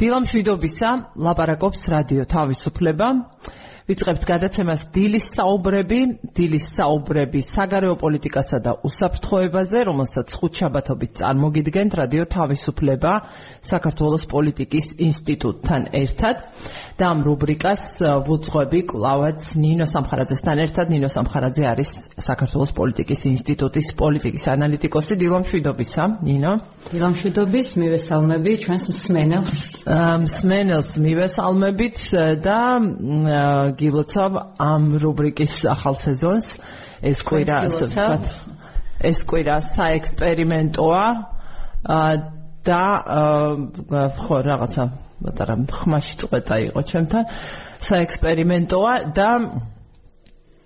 დილამშვიდობისა, ლაპარაკობს რადიო თავისუფლება. ვიწყებთ გადაცემას დილის საუბრები, დილის საუბრები საგარეო პოლიტიკასა და უსაფრთხოებაზე, რომელსაც ხუთშაბათობით წარმოგიდგენთ რადიო თავისუფლება საქართველოს პოლიტიკის ინსტიტუტთან ერთად. და ამ რუბრიკას ვუძღვები კლავაც ნინო სამხარაძესთან ერთად. ნინო სამხარაძე არის საქართველოს პოლიტიკის ინსტიტუტის პოლიტიკის ანალიტიკოსი. დილამშვიდობისა, ნინო. დილამშვიდობის, მივესალმები ჩვენს მსმენელს. მსმენელს მივესალმებით და გილოცავ ამ რუბრიკის ახალ სეზონს. ეს კვირა ასე ვთქვათ. ეს კვირა საექსპერიმენტოა და ხო რაღაცა პატარა ხმაში წყვეტა იყო ჩემთან საექსპერიმენტოა და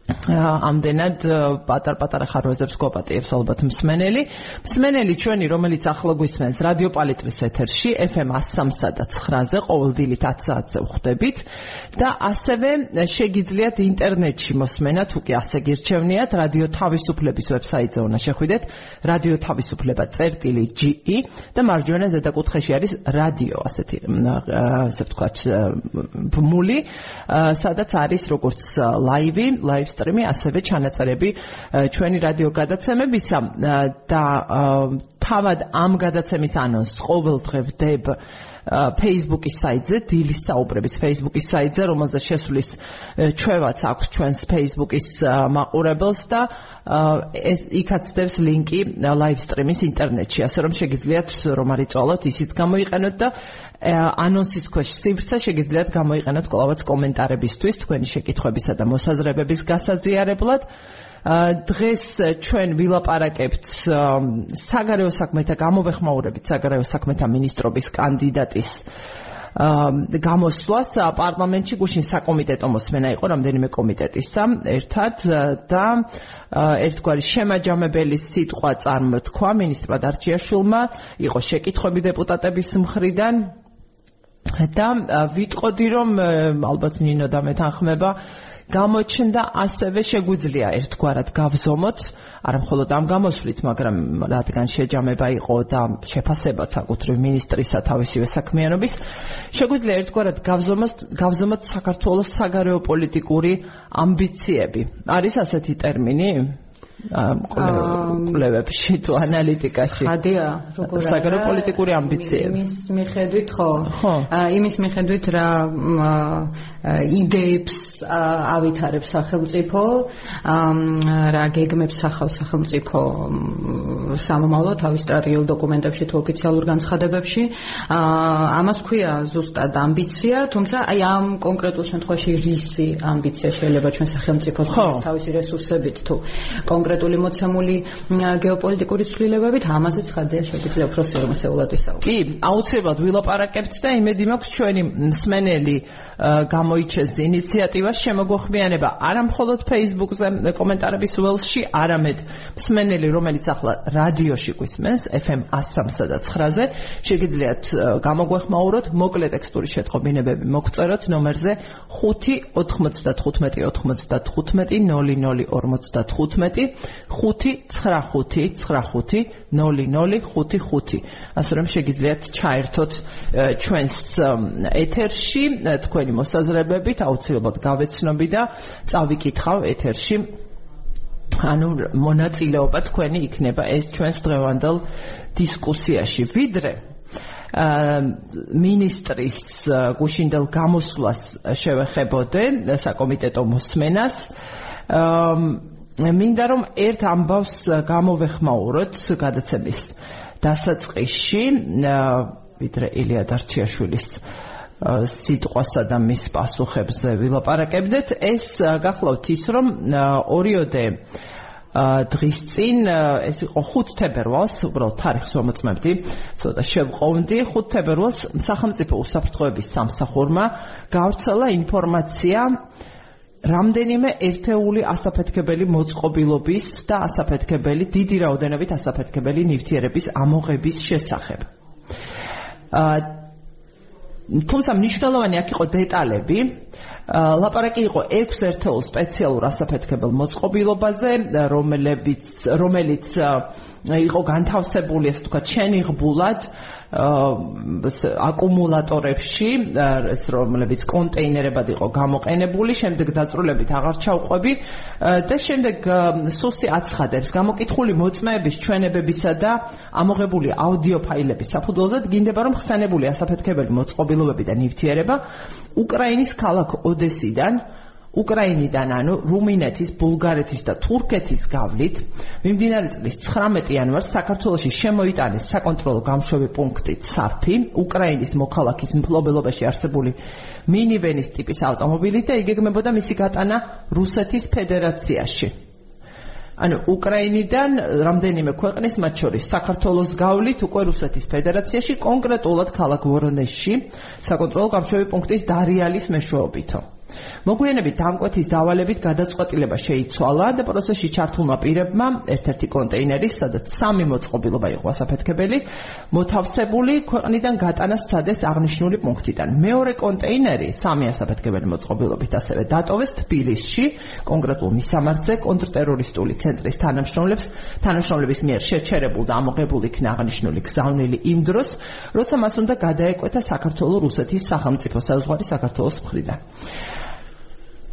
ამდენად პატარ-პატარა ხარვეზებს გვაპატიებს ალბათ მსმენელი. მსმენელი ჩვენი, რომელიც ახლა გვისმენს რადიო პალიტრის ეთერში FM 103 და 9-ზე ყოველდღიურად 10 საათზე ვხვდებით და ასევე შეგიძლიათ ინტერნეტში მოსმენა, თუ კი ასე გირჩევნიათ, რადიო თავისუფლების ვებსაიტზე უნდა შეხვიდეთ, რადიო თავისუფლება წერტილი GE და მარჯვენა ზედაკუთხეში არის რადიო, ასეთი ასე ვთქვათ, ბმული, სადაც არის როგორც ლაივი, ლაივ სტრიმი, ასევე ჩანაწერები ჩვენი რადიო გადაცემებისა. და თავად ამ გადაცემის ანონსს ყოველდღე ვდებ Facebook-ის საიტზე, დილის საუბრების Facebook-ის საიტზე, რომელზეც შესulis ჩვევაც აქვს ჩვენს Facebook-ის მაყურებელს და ეს იქაც დევს ლინკი live stream-ის ინტერნეტში, ასე რომ შეგიძლიათ რომ არიწვალოთ, ისიც გამოიყენოთ და ანონსის ქვეშ სივრცე შეგიძლიათ გამოიყენოთ კლავაც კომენტარებისთვის, თქვენი შეკითხვებისა და მოსაზრებების გასაზიარებლად. დღეს ჩვენ ვილაპარაკებთ საგარეო საქმეთა გამოვეხმაურებით საგარეო საქმეთა ministrobis კანდიდატის გამოსვლას. პარლამენტში გუშინ საკომიტეტო მოსმენა იყო რამდენიმე კომიტეტისა ერთად. და ერთგვარი შემაჯამებელი სიტყვა წარმოთქვა ministrად არჩიაშვილმა იყო შეკითხვები დეპუტატების მხრიდან და ვიტყოდი რომ ალბათ ნინო და მე თანხმება გამოჩნდა ასევე შეგვიძლია ერთგვარად გავზომოთ არა მხოლოდ ამ გამოსვლით მაგრამ რადგან შეჯამება იყო და შეფასება საკუთრივ ministrისა თავისივე საქმიანობის შეგვიძლია ერთგვარად გავზომოთ გავზომოთ საქართველოს საგარეო პოლიტიკური ამბიციები. არის ასეთი ტერმინი კვლევებში თუ ანალიტიკაში. ხადია, როგორ არის? საგარეო პოლიტიკური ამბიციები. იმის მიხედვით ხო? ხო. იმის მიხედვით რა იდეებს ავითარებს სახელმწიფო, რა გეგმებს ახავს სახელმწიფო სამომავლო თავის სტრატეგიულ დოკუმენტებში თუ ოფიციალურ განცხადებებში. ამას ქვია ზუსტად ამბიცია, თუმცა აი ამ კონკრეტულ შემთხვევაში რისი ამბიცია შეიძლება ჩვენ სახელმწიფოს თავისი რესურსებით თუ კონკრეტ კონკრეტული მოცემული გეოპოლიტიკური ცვლილებებით ამაზეც ხადია შეგვიძლია უფრო სერიოზულად ვისაუბროთ. კი, აუცილებლად ვილაპარაკებთ და იმედი მაქვს ჩვენი მსმენელი გამოიჩეს ინიციატივას შემოგვხმიანება არა მხოლოდ Facebook-ზე კომენტარების ველში, არამედ მსმენელი, რომელიც ახლა რადიოში გვისმენს FM 103 და 9-ზე, შეგიძლიათ გამოგვეხმაუროთ მოკლე ტექსტური შეტყობინებები მოგწეროთ ნომერზე 595 95 0055 595-95-0055. ასე რომ შეგიძლიათ ჩაერთოთ ჩვენს ეთერში თქვენი მოსაზრებებით, აუცილებლად გავეცნობი და წავიკითხავ ეთერში. ანუ მონაწილეობა თქვენი იქნება ეს ჩვენს დღევანდელ დისკუსიაში. ვიდრე მინისტრის გუშინდელ გამოსვლას შევეხებოდე საკომიტეტო მოსმენას მინდა რომ ერთ ამბავს გამოვეხმაუროთ გადაცემის დასაწყისში ვიდრე ილია დარჩიაშვილის სიტყვასა და მის პასუხებზე ვილაპარაკებდეთ. ეს გახლავთ ის რომ ორიოდე დღის წინ ეს იყო 5 თებერვალს უბრალოდ თარიღს ვამოწმებდი ცოტა შევყოვნდი 5 თებერვალს სახელმწიფო უსაფრთხოების სამსახურმა გავრცელა ინფორმაცია რამდენიმე ერთეული ასაფეთქებელი მოწყობილობის და ასაფეთქებელი დიდი რაოდენობით ასაფეთქებელი ნივთიერების ამოღების შესახებ. აა თუმცა მნიშვნელოვანი აქ იყო დეტალები. ლაპარაკი იყო 6 ერთეულ სპეციალურ ასაფეთქებელ მოწყობილობაზე, რომლებიც რომელიც იყო განთავსებული, ასე ვთქვათ, შენიღბულად აკუმულატორებში, რომლებიც კონტეინერებად იყო გამოყენებული, შემდეგ დაწრულებით აღარ ჩავყვები და შემდეგ სუსი აცხადებს გამოკითხული მოწმეების ჩვენებებისა და ამოღებული აუდიო ფაილების საფუძველზე გინდება რომ ხსენებული ასაფეთქებელი მოწყობილობები და ნივთიერება უკრაინის ქალაქ ოდესიდან უკრაინიდან ანუ რუმინეთის, ბულგარეთის და თურქეთის გავლით მიმდინარე წლის 19 იანვარს საქართველოში შემოიტანეს საკონტროლო გამშვები პუნქტი ცარფი უკრაინის მოქალაქის მფლობელობაში არსებული მინივენის ტიპის ავტომობილი და იგეგმებოდა მისი გატანა რუსეთის ფედერაციაში. ანუ უკრაინიდან რამდენიმე ქვეყნის მათ შორის საქართველოს გავლით უკვე რუსეთის ფედერაციაში კონკრეტულად ქალაქ ვორონეჟში საკონტროლო გამშვები პუნქტის დარიალის მეშვეობითო. მოგვიანებით დამკვეთის დავალებით გადაწყვეტილება შეიცვალა და პროცესში ჩართულმა პირებმა ერთ-ერთი კონტეინერი, სადაც სამი მოწყობილობა იყო ასაფეთქებელი, მოთავსებული ქვეყნიდან გატანა სცადეს აღნიშნული პუნქტიდან. მეორე კონტეინერი, სამი ასაფეთქებელი მოწყობილობით ასევე დატოვეს თბილისში, კონკრეტულ მისამართზე კონტრტერორისტული ცენტრის თანამშრომლებს, თანამშრომლების მიერ შეჩერებულ და ამოღებულ იქნა აღნიშნული გზავნილი იმ დროს, როცა მას უნდა გადაეკვეთა საქართველოს რუსეთის სახელმწიფო საზღვარი საქართველოს მხრიდან.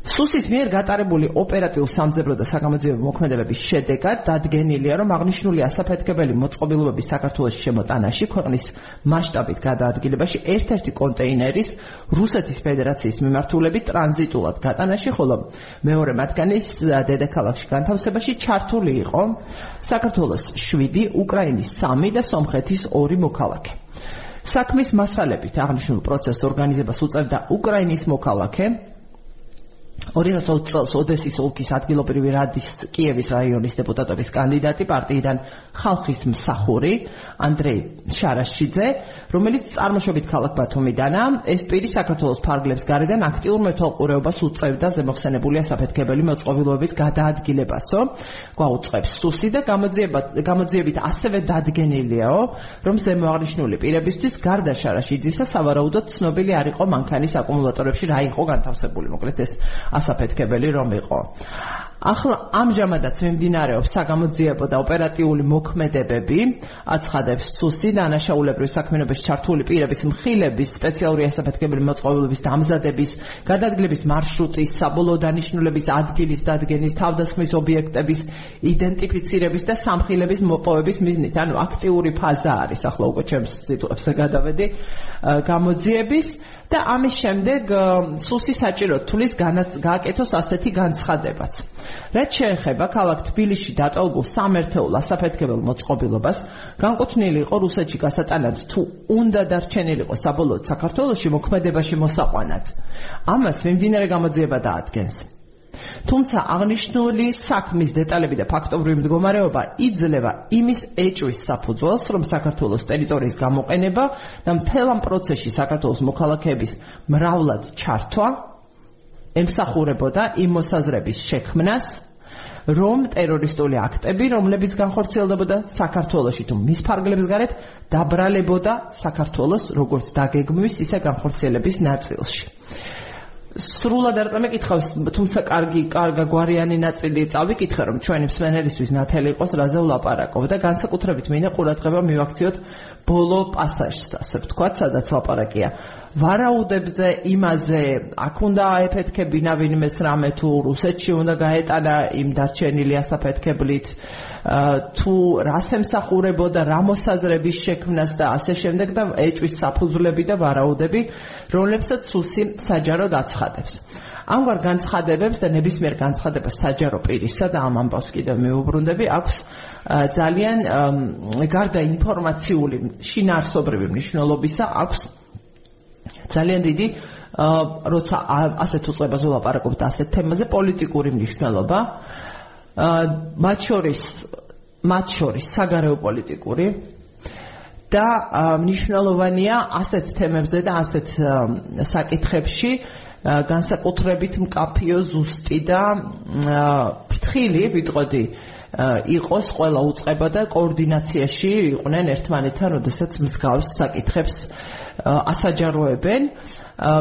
სუსის მიერ გატარებული ოპერატიულ-სამძებრო და საგამოძიებო მოქმედებების შედეგად დადგენილია, რომ აღნიშნული ასაფეთქებელი მოწყობილობების საქართველოს შემოტანაში ქვეყნის მასშტაბით გადაადგილებაში ერთ-ერთი კონტეინერის რუსეთის ფედერაციის მიმართულებით ტრანზიტულად გატანაში, ხოლო მეორე მათგანის დედაქალაქში განთავსებაში ჩართული იყო საქართველოს 7, უკრაინის 3 და სომხეთის 2 მოქალაქე. საქმის მასალებით აღნიშნულ პროცესს ორგანიზებას უწევდა უკრაინის მოქალაქე 2020 წელს ოდესის ოლქის ადგილობრივი რადის კიევის რაიონის დეპუტატობის კანდიდატი პარტიიდან ხალხის მსახური ანდრეი შარაშიძე, რომელიც წარმოშობით ქალაქ ბათუმიდანა, ეს პირი საქართველოს ფარგლებს გარედან აქტიურ მეთვალყურეობას უწევდა ზემოხსენებული ასაფეთქებელი მოწყობილობების გადაადგილებასო, გვაუწყებს სუსი და გამოძიებით ასევე დადგენილიაო, რომ ზემოაღნიშნული პირებისთვის გარდა შარაშიძისა სავარაუდოდ ცნობილი არ იყო მანქანის აკუმულატორებში რა იყო განთავსებული, მოკლედ ეს ასაფეთქებელი რომ იყო. ახლა ამჟამადაც მიმდინარეობს საგამოძიებო და ოპერატიული მოქმედებები, აცხადებს ცუსი დანაშაულებრივი საქმიანობაში ჩართული პირების მხილების სპეციალური ასაფეთქებელი მოწყობილობის დამზადების, გადადგილების მარშრუტის, საბოლოო დანიშნულების ადგილის დადგენის, თავდასხმის ობიექტების იდენტიფიცირების და სამხილების მოპოვების მიზნით, ანუ აქტიური ფაზა არის ახლა უკვე ჩემს სიტუაციაზე გადავედი გამოძიების და ამის შემდეგ სუსი საჭირო თulis გააკეთოს ასეთი განცხადებაც. რაც შეეხება ქალაქ თბილისში დატოვებულ სამერთეულ ასაფეთქებელ მოწყობილობას, განკუთვნილი იყო რუსეთში გასატანად თუ უნდა დარჩენილიყო საბოლოოდ საქართველოსში მოქმედებაში მოსაყვანად. ამას მიმდინარე გამოძიება დაადგენს. თუმცა აღნიშნული საქმის დეტალები და ფაქტობრივი მდგომარეობა იძლევა იმის ეჭვის საფუძველს, რომ საქართველოს ტერიტორიის გამოყენება და მთელ ამ პროცესში საქართველოს მოქალაქეების მრავლად ჩართვა ემსახურებოდა იმ მოსაზრების შექმნას, რომ ტერორისტული აქტები, რომლებიც განხორციელდებოდა საქართველოსში თუ მის ფარგლებს გარეთ, დაბრალებოდა საქართველოს როგორც დაგეგმვის, ისე განხორციელების ნაწილში. სრულად არ წამეკითხავს, თუმცა კარგი, კარგა გვარიანი ნაწილი წავიკითხე, რომ ჩვენი მსმენელისთვის ნათელი იყოს, რაზე ვლაპარაკობ და განსაკუთრებით მინდა ყურადღება მივაქციოთ ბოლო პასაჟს, ასე ვთქვათ, სადაც ლაპარაკია. ვარაუდებზე იმაზე, აქ უნდა აეფეთქებინა ვინმეს რამე თუ რუსეთში უნდა გაეტანა იმ დარჩენილი ასაფეთქებლით თუ რას ემსახურებოდა რა მოსაზრების შექმნას და ასე შემდეგ და ეჭვის საფუძვლები და ვარაუდები, რომლებსაც სუსი საჯაროდ აცხადებს. ამგვარ განცხადებებს და ნებისმიერ განცხადებას საჯარო პირისა და ამ ამბავს კიდევ მეუბრუნდები აქვს ძალიან გარდა ინფორმაციული შინაარსობრივი მნიშვნელობისა აქვს ძალიან დიდი როცა ასეთ უწყებას ვლაპარაკობთ ასეთ თემაზე პოლიტიკური მნიშვნელობა. მათ შორის მათ შორის საგარეო პოლიტიკური. და მნიშვნელოვანია ასეთ თემებზე და ასეთ საკითხებში განსაკუთრებით მკაფიო ზუსტი და ფრთხილი ვიტყოდი იყოს ყველა უწყება და კოორდინაციაში იყვნენ ერთმანეთთან, როდესაც მსგავს საკითხებს ასაჯაროებენ.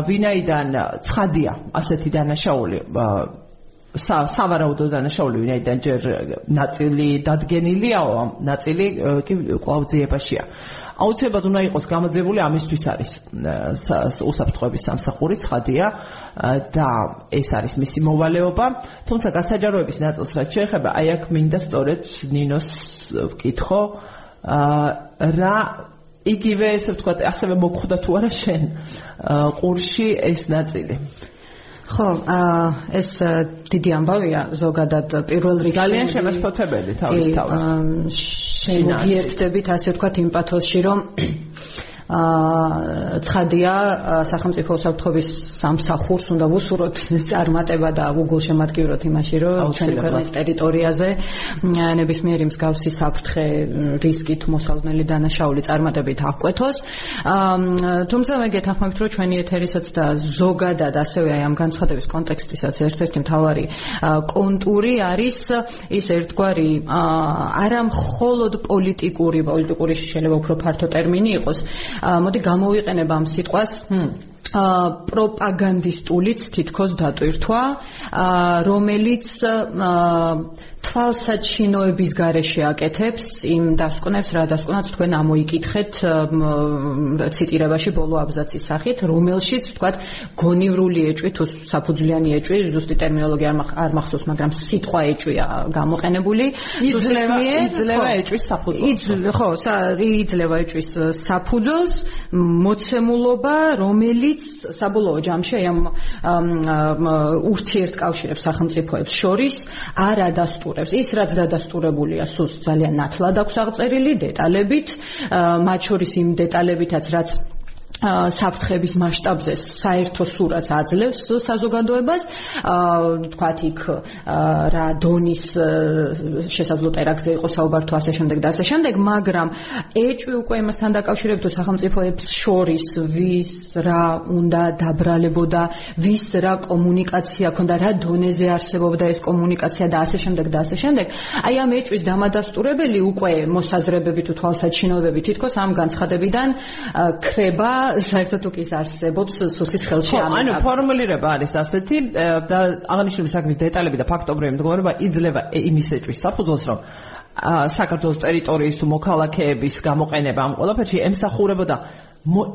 ვინაიდან ცხადია ასეთი დანაშაული სავარაუდო დანაშაული ვინაიდან ჯერ ნაწილი დადგენილიაო, ნაწილი კი კვლავ ძიებაშია. აუცილებლად უნდა იყოს გამოძებული ამისთვის არის უსაფრთხოების სამსახური ცხადია და ეს არის მისი მოვალეობა თუმცა გასაჯაროების ნაწილს რაც შეეხება აი აქ მინდა სწორედ ნინოს ვკითხო რა იგივე ესე ვთქვა ასევე მოგხვდა თუ არა შენ ყურში ეს ნაწილი ხო, ეს დიდი ამბავია ზოგადად პირველ რიგში ძალიან შემოსფოთებელი თავის თავის. შემოგიერთდებით ასე ვთქვათ იმ პათოსში, რომ აა ცხადია სახელმწიფო საფრთხობის სამსახურს უნდა ვუსუროთ წარმატება და უგულ შემატკივროთ იმაში რომ ჩვენი ქვეყნის ტერიტორიაზე ნებისმიერი მსგავსი საფრთხე რისკით მოსალოდნელი დანაშაული წარმატებით აღკვეთოს. თუმცა მე გეთანხმებით რომ ჩვენი ეთერისაც და ზოგადად ასევე აი ამ განცხადების კონტექსტისაც ერთ-ერთი მთავარი კონტური არის ის ერთგვარი არა მხოლოდ პოლიტიკური პოლიტიკური შეიძლება უფრო ფართო ტერმინი იყოს მოდი გამოვიყენებ ამ სიტყვას. ა პროპაგანდისტულიც თითქოს დატვირთვა რომელიც თვალსაჩინოების გარეშე აკეთებს იმ დასკვნებს, რა დასკვნაც თქვენ ამოიკითხეთ ციტირებაში ბოლო აბზაცის სახით, რომელშიც თქვათ გონივრული ეჭვი თუ საფუძვლიანი ეჭვი, ზუსტი ტერმინოლოგია არ მახსოვს, მაგრამ სიტყვა ეჭვია გამოყენებული. იძლევა იძლევა ეჭვის საფუძველს. ხო, იძლევა ეჭვის საფუძველს, მოცემულობა, რომელიც საბოლოო ჯამში აი ამ ურთიერთკავშირებს სახელმწიფოებს შორის არ ადასტურებს დადასტურებს. ის რაც დადასტურებულია, სულ ძალიან ნათლად აქვს აღწერილი დეტალებით, მათ შორის იმ დეტალებითაც რაც საფრთხების მასშტაბზე საერთო სურათს აძლევს საზოგადოებას. თქვათ იქ რა დონის შესაძლო ტერაქტზე იყო საუბარ თუ ასე შემდეგ და ასე შემდეგ მაგრამ ეჭვი უკვე იმასთან დაკავშირებით თუ სახელმწიფოებს შორის ვის რა უნდა დაბრალებოდა ვის რა კომუნიკაცია ქონდა რა დონეზე არსებობდა ეს კომუნიკაცია და ასე შემდეგ და ასე შემდეგ. აი ამ ეჭვის დამადასტურებელი უკვე მოსაზრებები თუ თვალსაჩინოებები თითქოს ამ განცხადებიდან ქრება საერთოდ უკ ის არსებობს სუსის ხელში ამიტომ ანუ ფორმულირება არის ასეთი და აღნიშნული საქმის დეტალები და ფაქტობრივი მდგომარეობა იძლევა იმის ეჭვის საფუძველს რომ საქართველოს ტერიტორიის თუ მოქალაქეების გამოყენება ამ ყველაფერში ემსახურებოდა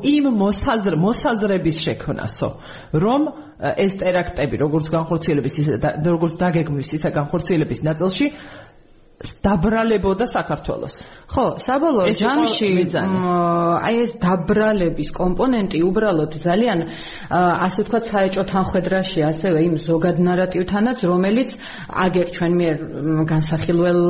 იმ მოსაზრ მოსაზრების შექმნასო რომ ეს ტერაქტები როგორც განხორციელების ისე როგორც დაგეგმვის ისე განხორციელების ნაწილში დაბრალებოდა საქართველოს. ხო, საბოლოო ჯამში აი ეს დაბრალების კომპონენტი უბრალოდ ძალიან ასე ვთქვათ საეჭო თანხwebdriver-ში ასევე იმ ზოგად ნარატივთანაც, რომელიც აგერ ჩვენ მიერ განსახილველ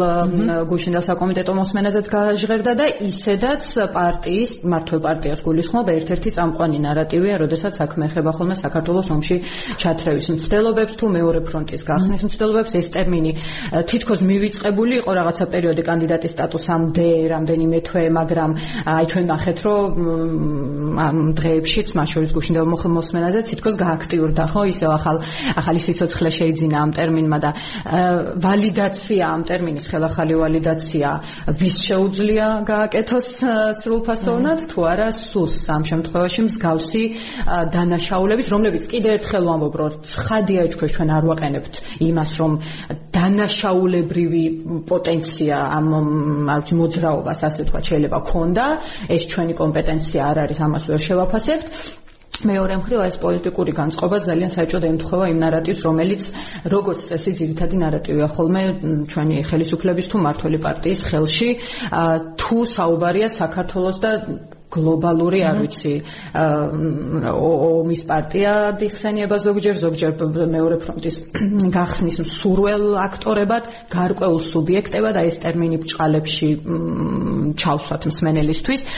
გუშინდელ საკომიტეტო მოსმენაზეც გაჟღერდა და ისედაც პარტიის, მართლ პარტიას გულისხმობ ერთ-ერთი წამყვანი ნარატივია, როდესაც საქმე ეხება ხოლმე საქართველოს ომში ჩათრევის მცდელობებს თუ მეორე ფრონტის გახსნის მცდელობებს, ეს ტერმინი თითქოს მივიწყებული იყო რაღაცა პერიოდი კანდიდატის სტატუსამდე რამდენიმე თვე, მაგრამ აი ჩვენ ნახეთ, რომ ამ დღეებშიც მათ შორის გუშინდელ მოსმენაზე თითქოს გააქტიურდა, ხო, ისევ ახალ ახალი სიცოცხლე შეიძინა ამ ტერმინმა და ვალიდაცია ამ ტერმინის ხელახალი ვალიდაცია ვის შეუძლია გააკეთოს სრულფასოვნად? თუ არა სუს. ამ შემთხვევაში მსგავსი დანაშაულების, რომლებიც კიდევ ერთხელ ვამბობ, რომ ცხადია ჩვენ არ ვაყენებთ იმას, რომ დანაშაულებრივი პოტენცია ამ არ ვიცი მოძრაობას ასე თქვა შეიძლება ქონდა. ეს ჩვენი კომპეტენცია არ არის ამას ვერ შევაფასებთ. მეორე მხრივ ეს პოლიტიკური განწყობა ძალიან საჭირო ემთხვევა იმ ნარატივს რომელიც როგორც წესი ძირითადი ნარატივია ხოლმე ჩვენი ხელისუფლების თუ მართველი პარტიის ხელში თუ საუბარია საქართველოს და გლობალური, არ ვიცი, ომის პარტია დიხსენიება ზოგჯერ, ზოგჯერ მეორე ფრონტის გახსნის მსურველ აქტორებად, გარკვეულ სუბიექტებად, აი ეს ტერმინი ბჭყალებში ჩავსვათ მსმენელისთვის,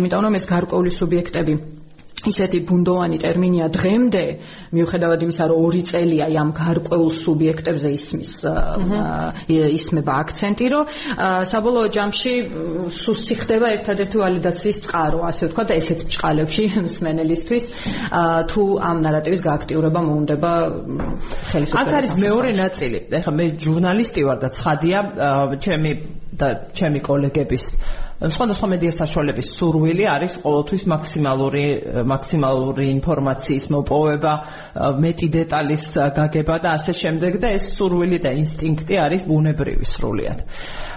იმიტომ რომ ეს გარკვეული სუბიექტები ისეთი ბუნდოვანი ტერმინია დღემდე. მიუხედავად იმისა რომ ორი წელია ამ გარკვეულ სუბიექტებზე ისმის ისმება აქცენტი რომ საბოლოო ჯამში სუსი ხდება ერთადერთი ვალიდაციის წყარო. ასე ვთქვა და ესეც ბჭყალებში მსმენელისთვის თუ ამ ნარატივის გააქტიურება მოუნდება ხელისუფლებას აქ არის მეორე ნაწილი. ეხლა მე ჟურნალისტი ვარ და ცხადია ჩემი და ჩემი კოლეგების სხვადასხვა მედია საშუალების სურვილი არის ყოველთვის მაქსიმალური მაქსიმალური ინფორმაციის მოპოვება, მეტი დეტალის გაგება და ასე შემდეგ და ეს სურვილი და ინსტინქტი არის ბუნებრივი სრულიად.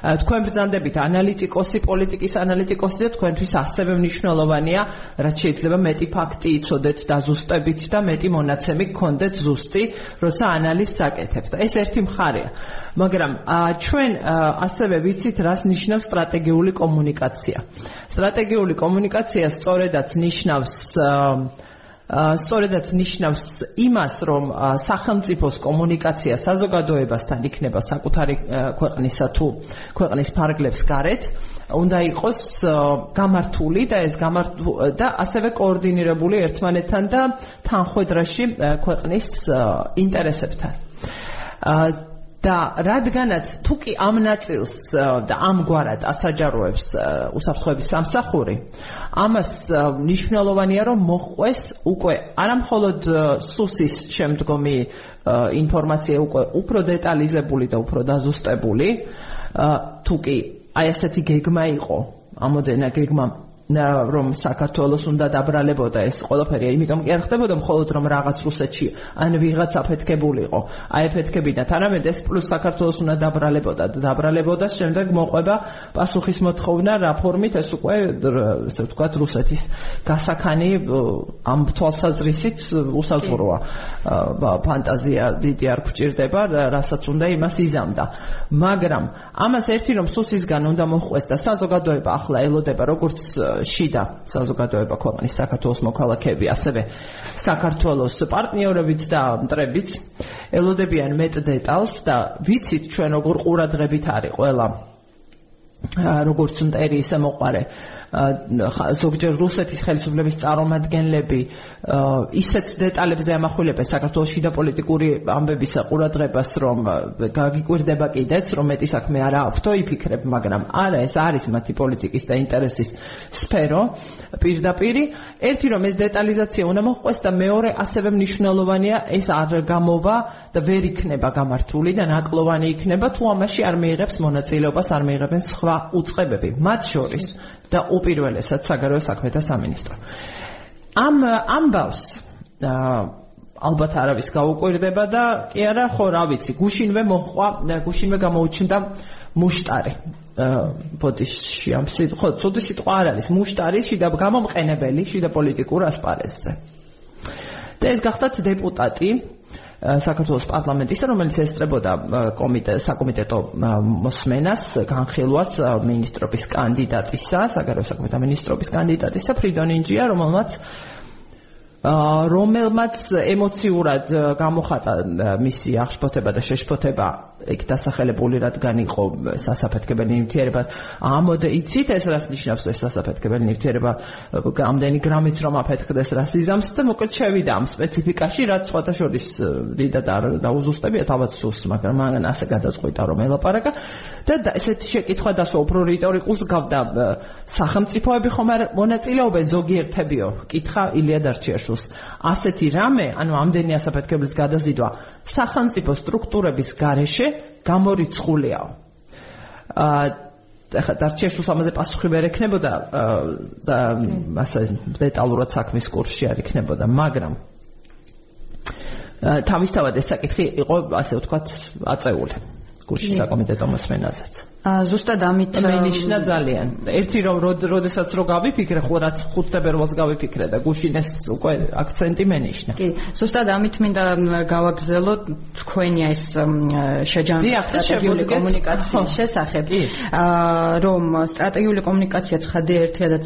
თქვენ ბრძანდებით ანალიტიკოსი, პოლიტიკის ანალიტიკოსი და თქვენთვის ასევე მნიშვნელოვანია, რაც შეიძლება მეტი ფაქტი იცოდეთ დაზუსტებით და მეტი მონაცემი გქონდეთ ზუსტი, როცა ანალიზს აკეთებთ. ეს ერთი მხარეა. მაგრამ ჩვენ ასევე ვიცით, რას ნიშნავს სტრატეგიული კომუნიკაცია. სტრატეგიული კომუნიკაცია სწორედაც ნიშნავს სწორედაც ნიშნავს იმას, რომ სახელმწიფოს კომუნიკაცია საზოგადოებასთან იქნება საკუთარი ქვეყნისა თუ ქვეყნის ფარგლებს გარეთ, უნდა იყოს გამართული და ეს გამართული და ასევე კოორდინირებული ერთმანეთთან და თანხვედრაში ქვეყნის ინტერესებთან. და რადგანაც თუ კი ამ ნაწილს და ამგვარად ასაჯაროებს უსაფრთხოების სამსახური ამას ნიშნულოვანია რომ მოხვეს უკვე არამხოლოდ სუსის შემდგომი ინფორმაცია უკვე უფრო დეტალიზებული და უფრო დაზუსტებული თუ კი აი ასეთი გეგმა იყო ამოდენა გეგმა რომ საქართველოს უნდა დაბრალებოდა ეს ყველაფერი, იმიტომ კი არ ხდებოდა მხოლოდ რომ რაღაც რუსეთში ან ვიღაც აფეთქებულიყო. აი აფეთქებინათ, არამედ ეს პლუს საქართველოს უნდა დაბრალებოდა და დაბრალებოდა შემდეგ მოყვება პასუხის მოთხოვნა რა ფორმით ეს უკვე ესე ვთქვათ რუსეთის გასახანი ამ თვალსაზრისით უსაზღვროა. ფანტაზია დიდი არ გჭირდება, რასაც უნდა იმას იზამდა. მაგრამ ამას ერთი რომ სუსისგან უნდა მოხვეს და საზოგადოება ახლა ელოდება როგორც შიდა საზოგადოება ქვეყნის საქართველოს მოქალაქეები, ასევე საქართველოს პარტნიორებიც და მტრებიც ელოდებიან მეტ დეტალს და ვიცით ჩვენ როგორ ყურადღებით არის ყველა როგორც მტერი ისე მოყარე ზოგჯერ რუსეთის ხელისუფლების წარმომადგენლები ისეთ დეტალებზე ამახვილებენ საქართველოს შიდა პოლიტიკური ამბების ყურადღებას რომ გაგიკვირდება კიდეც რომ მეტი საქმე არა აქვთო იფიქრებ მაგრამ არა ეს არის მათი პოლიტიკის და ინტერესის სფერო პირდაპირ ერთი რომ ეს დეტალიზაცია უნდა მოხდეს და მეორე ასევე მნიშვნელოვანია ეს არ გამოვა და ვერ იქნება გამართული და ნაკლოვანი იქნება თუ ამაში არ მიიღებს მონაწილეობას არ მიიღებენ სხვა უწყებები. მათ შორის და უპირველესად საგარეო საქმეთა სამინისტრო. ამ ამბავს ალბათ არავის გაუკვირდება და კი არა ხო რა ვიცი გუშინვე მოხვა გუშინვე გამოუჩნდა მუშტარი ბოდიში ამ სიტყვა ხო ცუდი სიტყვა არ არის მუშტარი შიდა გამომყენებელი შიდა პოლიტიკურ ასპარეზზე და ეს გახდათ დეპუტატი საქართველოს პარლამენტისა, რომელიც ესწრებოდა კომიტე საკომიტეტო მოსმენას, განხილვას მინისტრობის კანდიდატისა, საგარეო საქმეთა მინისტრობის კანდიდატისა ფრიდონ ინჯია, რომელმაც რომელმაც ემოციურად გამოხატა მისი აღშფოთება და შეშფოთება იქ დასახელებული რადგან იყო სასაფეთქებელი ნივთიერება. ამოდ იცით ეს რას ნიშნავს ეს სასაფეთქებელი ნივთიერება? ამდენი გრამიც რომ აფეთქდეს რას იზამს და მოკლედ შევიდა ამ სპეციფიკაში რაც სხვათა შორის დიდად არ დაუზუსტებია თავად სულს მაგრამ მან ასე გადაწყვიტა რომ ელაპარაკა. და ესეთი შეკითხვა დასვა უფრო რიტორიკულს გავდა სახელმწიფოები ხომ არ მონაწილეობენ? ზოგიერთებიო? კითხა ηλია დარჩიაშვილს ასეთი რამე ანუ ამდენი ასაფეთქებლის გადაზიდვა სახელმწიფო სტრუქტურების გარეშე გამორიცხულიაო. აა ახლა დარჩეშულს ამაზე პასუხი ვერ ექნებოდა და ასე დეტალურად საქმის კურსში არ იქნებოდა, მაგრამ თავისთავად ეს საკითხი იყო ასე ვთქვათ აწეული კურსში საკომიტეტო მოსმენაზეც. ზუსტად ამით მენიშნა ძალიან. ერთი რომ როდესაც რო გავიფიქრე, ხო რაც 5 თებერვალს გავიფიქრე და გუშინეს უკვე აქცენტი მენიშნა. კი, ზუსტად ამით მინდა გავაგზელო თქვენი ეს შეჯამება სტრატეგიული კომუნიკაციის შესახებ. აა რომ სტრატეგიული კომუნიკაცია ცხადია ერთადაც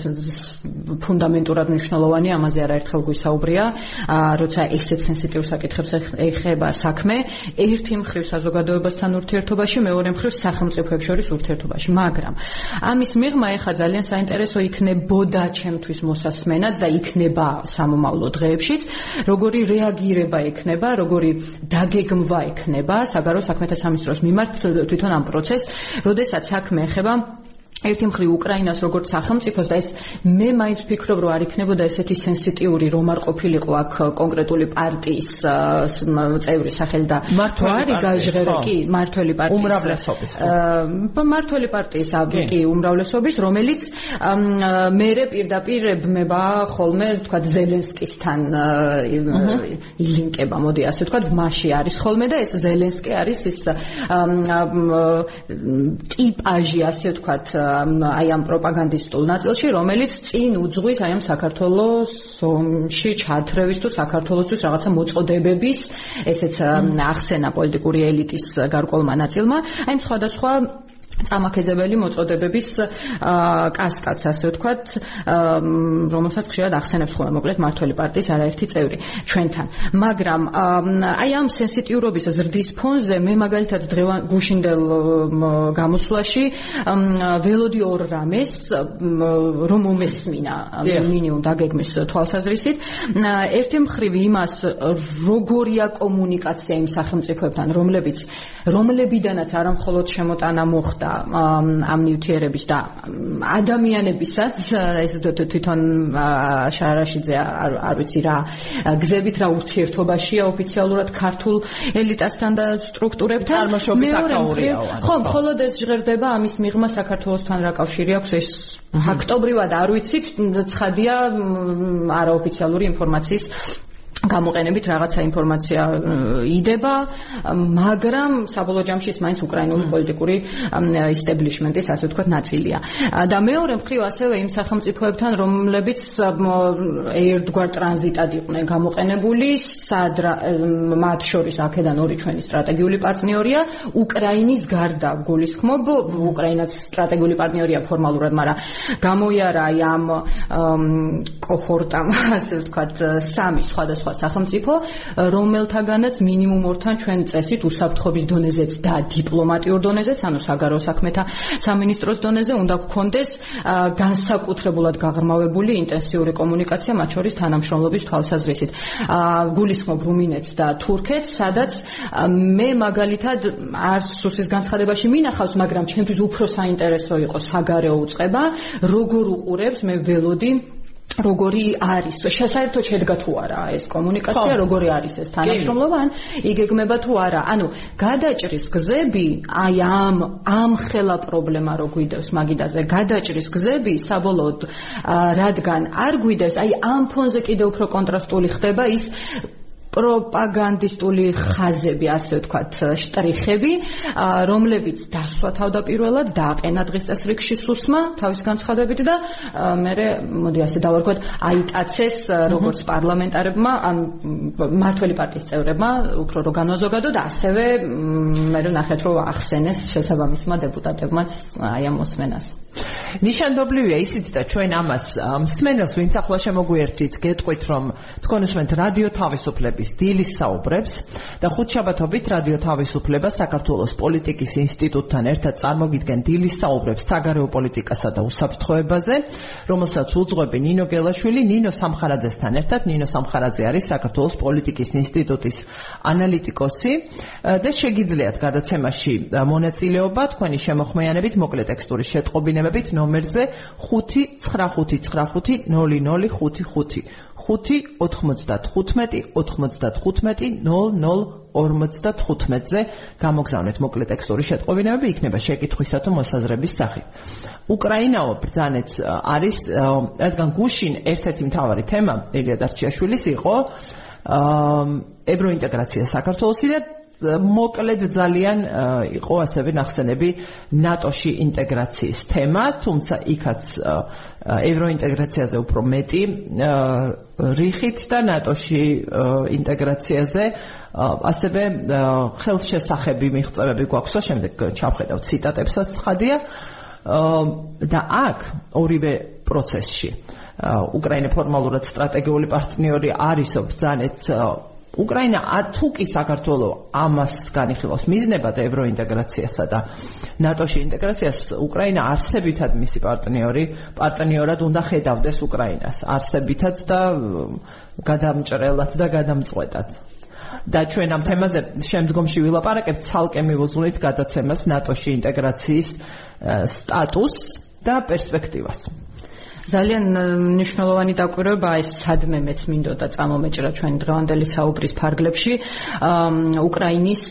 ფუნდამენტურად მნიშვნელოვანია, ამაზე არაერთხელ გვისაუბრია, აა როცა ესეთ სენსიტიურ საკითხებს ეხება საქმე, ერთი მხრივ საზოგადოებასთან ურთიერთობაში, მეორე მხრივ სახელმწიფოებს შორის საერთაშორისო ურთიერთობაში, მაგრამ ამის მიღმა ეხა ძალიან საინტერესო იქნებოდა ჩემთვის მოსასმენად და იქნება სამომავლო დღეებშიც, როგორი რეაგირება ექნება, როგორი დაგეგმვა ექნება საგარეო საქმეთა სამინისტროს მიმართ თვითონ ამ პროცესს, როდესაც საქმე ეხება ერთი მხრივ უკრაინას როგორც სახელმწიფოს და ეს მე მაინც ვფიქრობ რომ არ იქნებოდა ესეთი სენსიტიური რომ არ ყოფილიყო აქ კონკრეტული პარტიის წევრი სახელი და მართველი გაჟღერე კი მართველი პარტიის უმრავლესობის მართველი პარტიის კი. უმრავლესობის რომელიც მერე პირდაპირ ბმება ხოლმე თქვა ზელენსკისთან ილინკება მოდი ასე თქვა მასში არის ხოლმე და ეს ზელენსკი არის ის ტიპაჟი ასე თქვა აი ამ პროპაგანდისტულ ნაწილში, რომელიც წინ უძღვის აი ამ საქართველოს ომში ჩათრევის თუ საქართველოსთვის რაღაცა მოწოდებების ესეც ახსენა პოლიტიკური ელიტის გარკვეულმა ნაწილმა, აი სხვადასხვა წამაკეზებელი მოწოდებების კასკადს ასე ვთქვათ, რომელსაც ხშირად ახსენებს ხოლმე მოკლედ მართველი პარტიის არაერთი წევრი ჩვენთან. მაგრამ აი ამ სენსიტიურობის ზრდის ფონზე მე მაგალითად დღევან გუშინდელ გამოსვლაში ველოდი ორ რამეს რომ მომესმინა მინიმუმ დაგეგმის თვალსაზრისით. ერთი მხრივ იმას როგორია კომუნიკაცია იმ სახელმწიფოებთან, რომლებიც რომლებიდანაც არამხოლოდ შემოტანა მოხდა და ამ ნივთიერების და ადამიანებისაც ეს თვითონ შარაშიძე არ არ ვიცი რა გზებით რა ურთიერთობაშია ოფიციალურად ქართულ ელიტასთან და სტრუქტურებთან. წარმოშობით აკაურიაო ხო მხოლოდ ეს ჟღერდება ამის მიღმა საქართველოსთან რა კავშირი აქვს ეს ფაქტობრივად არ ვიცით ცხადია არაოფიციალური ინფორმაციის გამოყენებით რაღაცა ინფორმაცია იდება, მაგრამ საბოლოო ჯამში ის მაინც უკრაინული პოლიტიკური ისტებლიშმენტის ასე ვთქვათ ნაწილია. და მეორე მხრივ ასევე იმ სახელმწიფოებთან, რომლებიც ერთგვარ ტრანზიტად იყვნენ გამოყენებული, სად მათ შორის აქედან ორი ჩვენი სტრატეგიული პარტნიორია, უკრაინის გარდა გულისხმობ, უკრაინაც სტრატეგიული პარტნიორია ფორმალურად, მაგრამ გამოიარა აი ამ კოჰორტამ ასე ვთქვათ სამი სხვადასხვა სახელმწიფო, რომელთაგანაც მინიმუმ ორთან ჩვენ წესით უსაფრთხობის დონეზეც და დიპლომატიურ დონეზეც, ანუ საგარეო საქმეთა სამინისტროს დონეზე უნდა გქონდეს განსაკუთრებულად გაღრმავებული ინტენსიური კომუნიკაცია მათ შორის თანამშრომლობის თვალსაზრისით. გულისხმობ რუმინეთს და თურქეთს, სადაც მე მაგალითად არ სუსის განცხადებაში მინახავს, მაგრამ ჩემთვის უფრო საინტერესო იყო საგარეო უწყება, როგორ უყურებს მე ველოდი როგორი არის? საერთოდ შედგა თუ არა ეს კომუნიკაცია? როგორი არის ეს თანაშრომლობა ან იგეგმება თუ არა? ანუ გადაჭრის გზები აი ამ ამ ხელა პრობლემა რო გვიდევს მაგიდაზე გადაჭრის გზები საბოლოოდ რადგან არ გვიდევს აი ამ ფონზე კიდე უფრო კონტრასტული ხდება ის პროპაგანდისტული ხაზები, ასე ვთქვათ, შტრიხები, რომლებიც დასვა თავდაპირველად დააყენა დღეს წესრიგში სუსმა თავის განცხადებით და მე მოდი ასე დავარქვათ, აიტაცეს როგორც პარლამენტარებმა, ან მართველი პარტიის წევრებმა, უფრო რო განვაზოგადო და ასევე მე ნახეთ რომ ახსენეს შესაბამისმა დეპუტატებმაც აი ამ მოსმენას. ნიშანდობლივია ისიც და ჩვენ ამას მსმენელს ვინც ახლა შემოგვიერთით გეტყვით რომ თქვენ უსმენთ რადიო თავისუფლების დილის საუბრებს და ხუთშაბათობით რადიო თავისუფლება საქართველოს პოლიტიკის ინსტიტუტთან ერთად წარმოგიდგენ დილის საუბრებს საგარეო პოლიტიკასა და უსაფრთხოებაზე რომელსაც უძღვები ნინო გელაშვილი ნინო სამხარაძესთან ერთად ნინო სამხარაძე არის საქართველოს პოლიტიკის ინსტიტუტის ანალიტიკოსი და შეგიძლიათ გადაცემაში მონაწილეობა თქვენი შემოხმიანებით მოკლე ტექსტური შეტყობინებებით ნომერზე 595500555 595-95-00-55-ზე გამოგზავნეთ მოკლე ტექსტური შეტყობინებები, იქნება შეკითხვისა თუ მოსაზრების სახით. უკრაინაო ბრძანეთ არის, რადგან გუშინ ერთ-ერთი მთავარი თემა ელია დარჩიაშვილის იყო ევროინტეგრაცია საქართველოსი და მოკლედ ძალიან იყო ასევე ნახსენები ნატოში ინტეგრაციის თემა, თუმცა იქაც ევროინტეგრაციაზე უფრო მეტი რიხით და ნატოში ინტეგრაციაზე ასევე ხელშესახები მიღწევები გვაქვს და შემდეგ ჩავხედავ ციტატებსაც ხადია. და აქ ორივე პროცესში უკრაინა ფორმალურად სტრატეგიული პარტნიორი არის ბრძანეთ უკრაინა თუ კი საქართველოს ამას განიხილავს. მიზნებად ევროინტეგრაციასა და ნატოში ინტეგრაციას უკრაინა არსებითად მისი პარტნიორი პარტნიორად უნდა ხედავდეს უკრაინას. არსებითად და გადამჭრელად და გადამწყვეტად. და ჩვენ ამ თემაზე შემდგომში ვილაპარაკებთ ცალკე მივუძვლით გადაცემას ნატოში ინტეგრაციის სტატუსს და პერსპექტივას. ძალიან მნიშვნელოვანი დაკვირვება ეს სადმე მეც მინდოდა წამომეჭრა ჩვენ დღევანდელი საუბრის ფარგლებში უკრაინის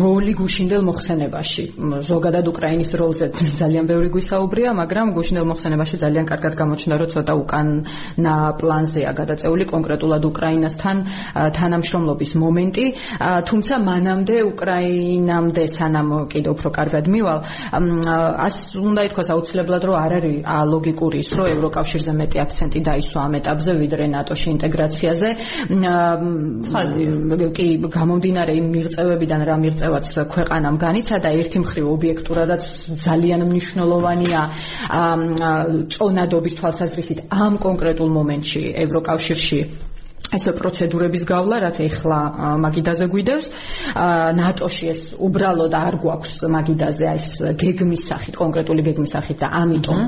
როლი გუშინდელ მოხსენებაში. ზოგადად უკრაინის როლზე ძალიან ბევრი გვისაუბრია მაგრამ გუშინდელ მოხსენებაში ძალიან კარგად გამოჩნდა რომ ცოტა უკანა პლანზეა გადაწეული კონკრეტულად უკრაინასთან თანამშრომლობის მომენტი. თუმცა მანამდე უკრაინამდე სანამ კიდევ უფრო კარგად მივალ ას უნდა ითქვას აუცილებლად რომ არ არის ლოგიკური ის, რომ ევროკავშირზე მეტი აქცენტი დაისვა ამ ეტაპზე ვიდრე ნატოში ინტეგრაციაზე. კი, გამომდინარე იმ მიღწევებიდან რა მიღწევაც ქვეყანამ განიცადა, ერთი მხრივ ობიექტურადაც ძალიან მნიშვნელოვანია წონადობის თვალსაზრისით ამ კონკრეტულ მომენტში ევროკავშირში ესე პროცედურების გავლა, რაც ეხლა მაგიდაზე გვიდევს. ნატოში ეს უბრალოდ არ გვაქვს მაგიდაზე ეს გეგმის სახით, კონკრეტული გეგმის სახით და ამიტომ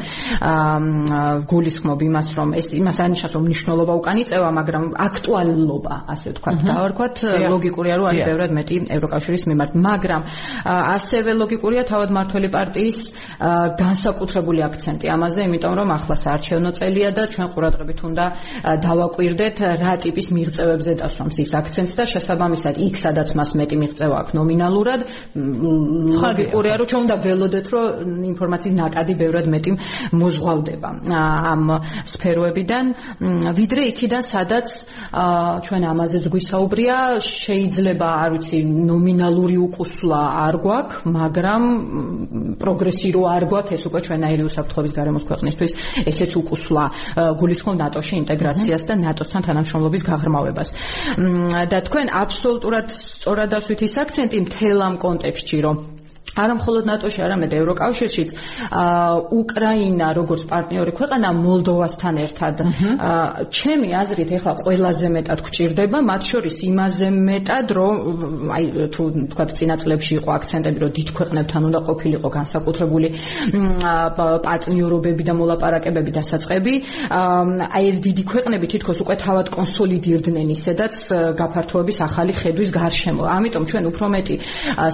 გულისხმობ იმას, რომ ეს იმას არნიშნავს, რომ მნიშვნელობა უკანი წევა, მაგრამ აქტუალობა, ასე ვთქვათ, დავარქვათ, ლოგიკურია, რომ არის ბევრად მეტი ევროკავშირის მიმართ, მაგრამ ასევე ლოგიკურია თავად მართველი პარტიის განსაკუთრებული აქცენტი ამაზე, იმიტომ რომ ახლა საარჩევნო წელია და ჩვენ ყურადღებით უნდა დავაკვირდეთ რა ტიპის მიღწევებზე დასვამს ის აქცენტს და შესაბამისად იქ სადაც მას მეტი მიღწევა აქვს ნომინალურად ლოგიკურია რომ ჩვენ უნდა ველოდეთ რომ ინფორმაციის ნაკადი ბევრად მეტი მოზღვავდება ამ სფეროებიდან. ვიდრე იქიდან სადაც ჩვენ ამაზეც გვისაუბრია შეიძლება არ ვიცი ნომინალური უკუსლა არ გვაქვს მაგრამ პროგრესი რო არ გვაქვს ეს უკვე ჩვენაირი უსაფრთხოების გარემოს ქვეყნისთვის ესეც უკუსლა გულისხმობ ნატოში ინტეგრაციას და ნატოსთან თანამშრომლობას მიღწევების გაღრმავებას. და თქვენ აბსოლუტურად სწორად ასვით ის აქცენტი მთელ ამ კონტექსტში, რომ არა მხოლოდ ნატოში, არამედ ევროკავშირშიც უკრაინა როგორც პარტნიორი ქვეყანა მოლდოვასთან ერთად ჩემი აზრით ეხლა ყველაზე მეტად გვჭირდება, მათ შორის იმაზე მეტად, რომ აი თუ თქვა წინაწლებში იყო აქცენტები, რომ დიდ ქვეყნებთან უნდა ყოფილიყო განსაკუთრებული პარტნიორობები და მოლაპარაკებები დასაწყები, აი ეს დიდი ქვეყნები თითქოს უკვე თავად კონსოლიდირდნენ ისედაც გაფართოების ახალი ხედვის გარშემო. ამიტომ ჩვენ უფრო მეტი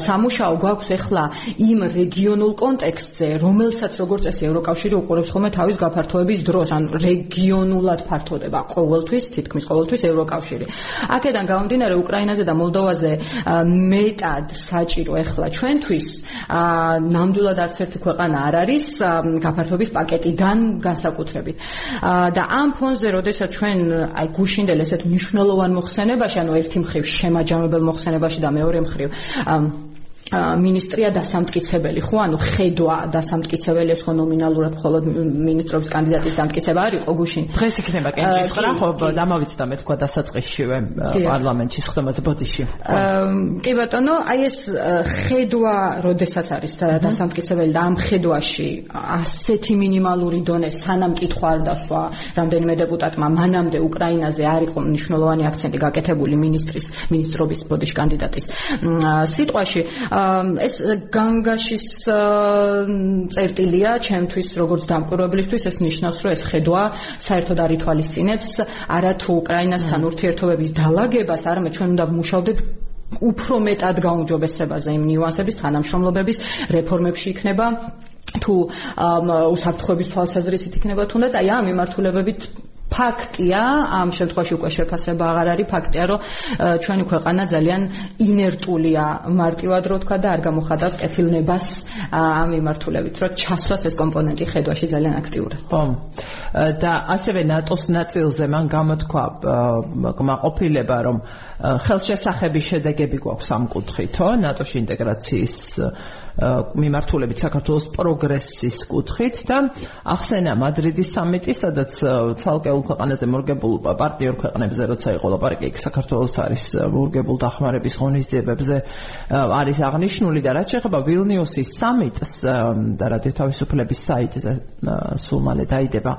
სამუშაო გვაქვს ეხლა იმ რეგიონულ კონტექსტზე, რომელსაც როგორც წესი ევროკავშირი უყურებს ხოლმე თავის გაფართოების დროს, ან რეგიონულად ფართოდება ყოველთვის, თითქმის ყოველთვის ევროკავშირი. აქედან გამომდინარე უკრაინაზე და მოლდოვაზე მეტად საჭირო ახლა ჩვენთვის ნამდვილად არც ერთი ქვეყანა არ არის გაფართოების პაკეტიდან განსაკუთრებით. და ამ ფონზე, როდესაც ჩვენ აი გუშინდელ ესეთ მნიშვნელოვან მოხსენებაში, ანუ ერთი მხრივ შემაჯამებელ მოხსენებაში და მეორე მხრივ მინისტრია დასამტკიცებელი. ხო ანუ ხედვა დასამტკიცებელი ეს ხო ნომინალურად მხოლოდ მინისტრობის კანდიდატის დამტკიცება არ იყო გუშინ. დღეს იქნება კენჭისყრა ხო დამავიწყდა მე თქვა დასაწყისშივე პარლამენტში ხდომაზე ბოდიში კი ბატონო აი ეს ხედვა როდესაც არის დასამტკიცებელი და ამ ხედვაში ასეთი მინიმალური დონე სანამ კითხვა არ დასვა რამდენიმე დეპუტატმა მანამდე უკრაინაზე არ იყო მნიშვნელოვანი აქცენტი გაკეთებული მინისტრის მინისტრობის ბოდიში კანდიდატის სიტყვაში ეს განგაშის წერტილია ჩემთვის როგორც დამკვირვებლისთვის ეს ნიშნავს რომ ეს ხედვა საერთოდ არ ითვალისწინებს. არა თუ უკრაინასთან ურთიერთობების დალაგებას არამედ ჩვენ უნდა ვმუშაობდეთ უფრო მეტად გაუმჯობესებაზე იმ ნიუანსების თანამშრომლობების რეფორმებში იქნება. თუ უსაფრთხოების თვალსაზრისით იქნება თუნდაც აი ამ მიმართულებებით ფაქტია, ამ შემთხვევაში უკვე შეფასება აღარ არის, ფაქტია, რომ ჩვენი ქვეყანა ძალიან ინერტულია, მარტივად რო თქვა და არ გამოხატავს კეთილნებას ამ მიმართულებით, რომ ჩასვას ეს კომპონენტი ხედვაში ძალიან აქტიურად. ხო. და ასევე ნატოს ნაწილზე მან გამოთქვა კმაყოფილება, რომ ხელშესახების შედეგები გვაქვს ამ კუთხითო, ნატოში ინტეგრაციის მიმართულებით საქართველოს პროგრესის კუთხით და ახსენა მადრიდის სამიტი, სადაც ცალკეულ ქვეყანაზე მორგებულ პარტიორ ქვეყნებზე როცა იყო ლაპარაკი, საქართველოს არის მორგებულ დახმარების ღონისძიებებზე არის აღნიშნული და რაც შეეხება ვილნიუსის სამიტს და რადიო თავისუფლების საიტზე სულ მალე დაიდება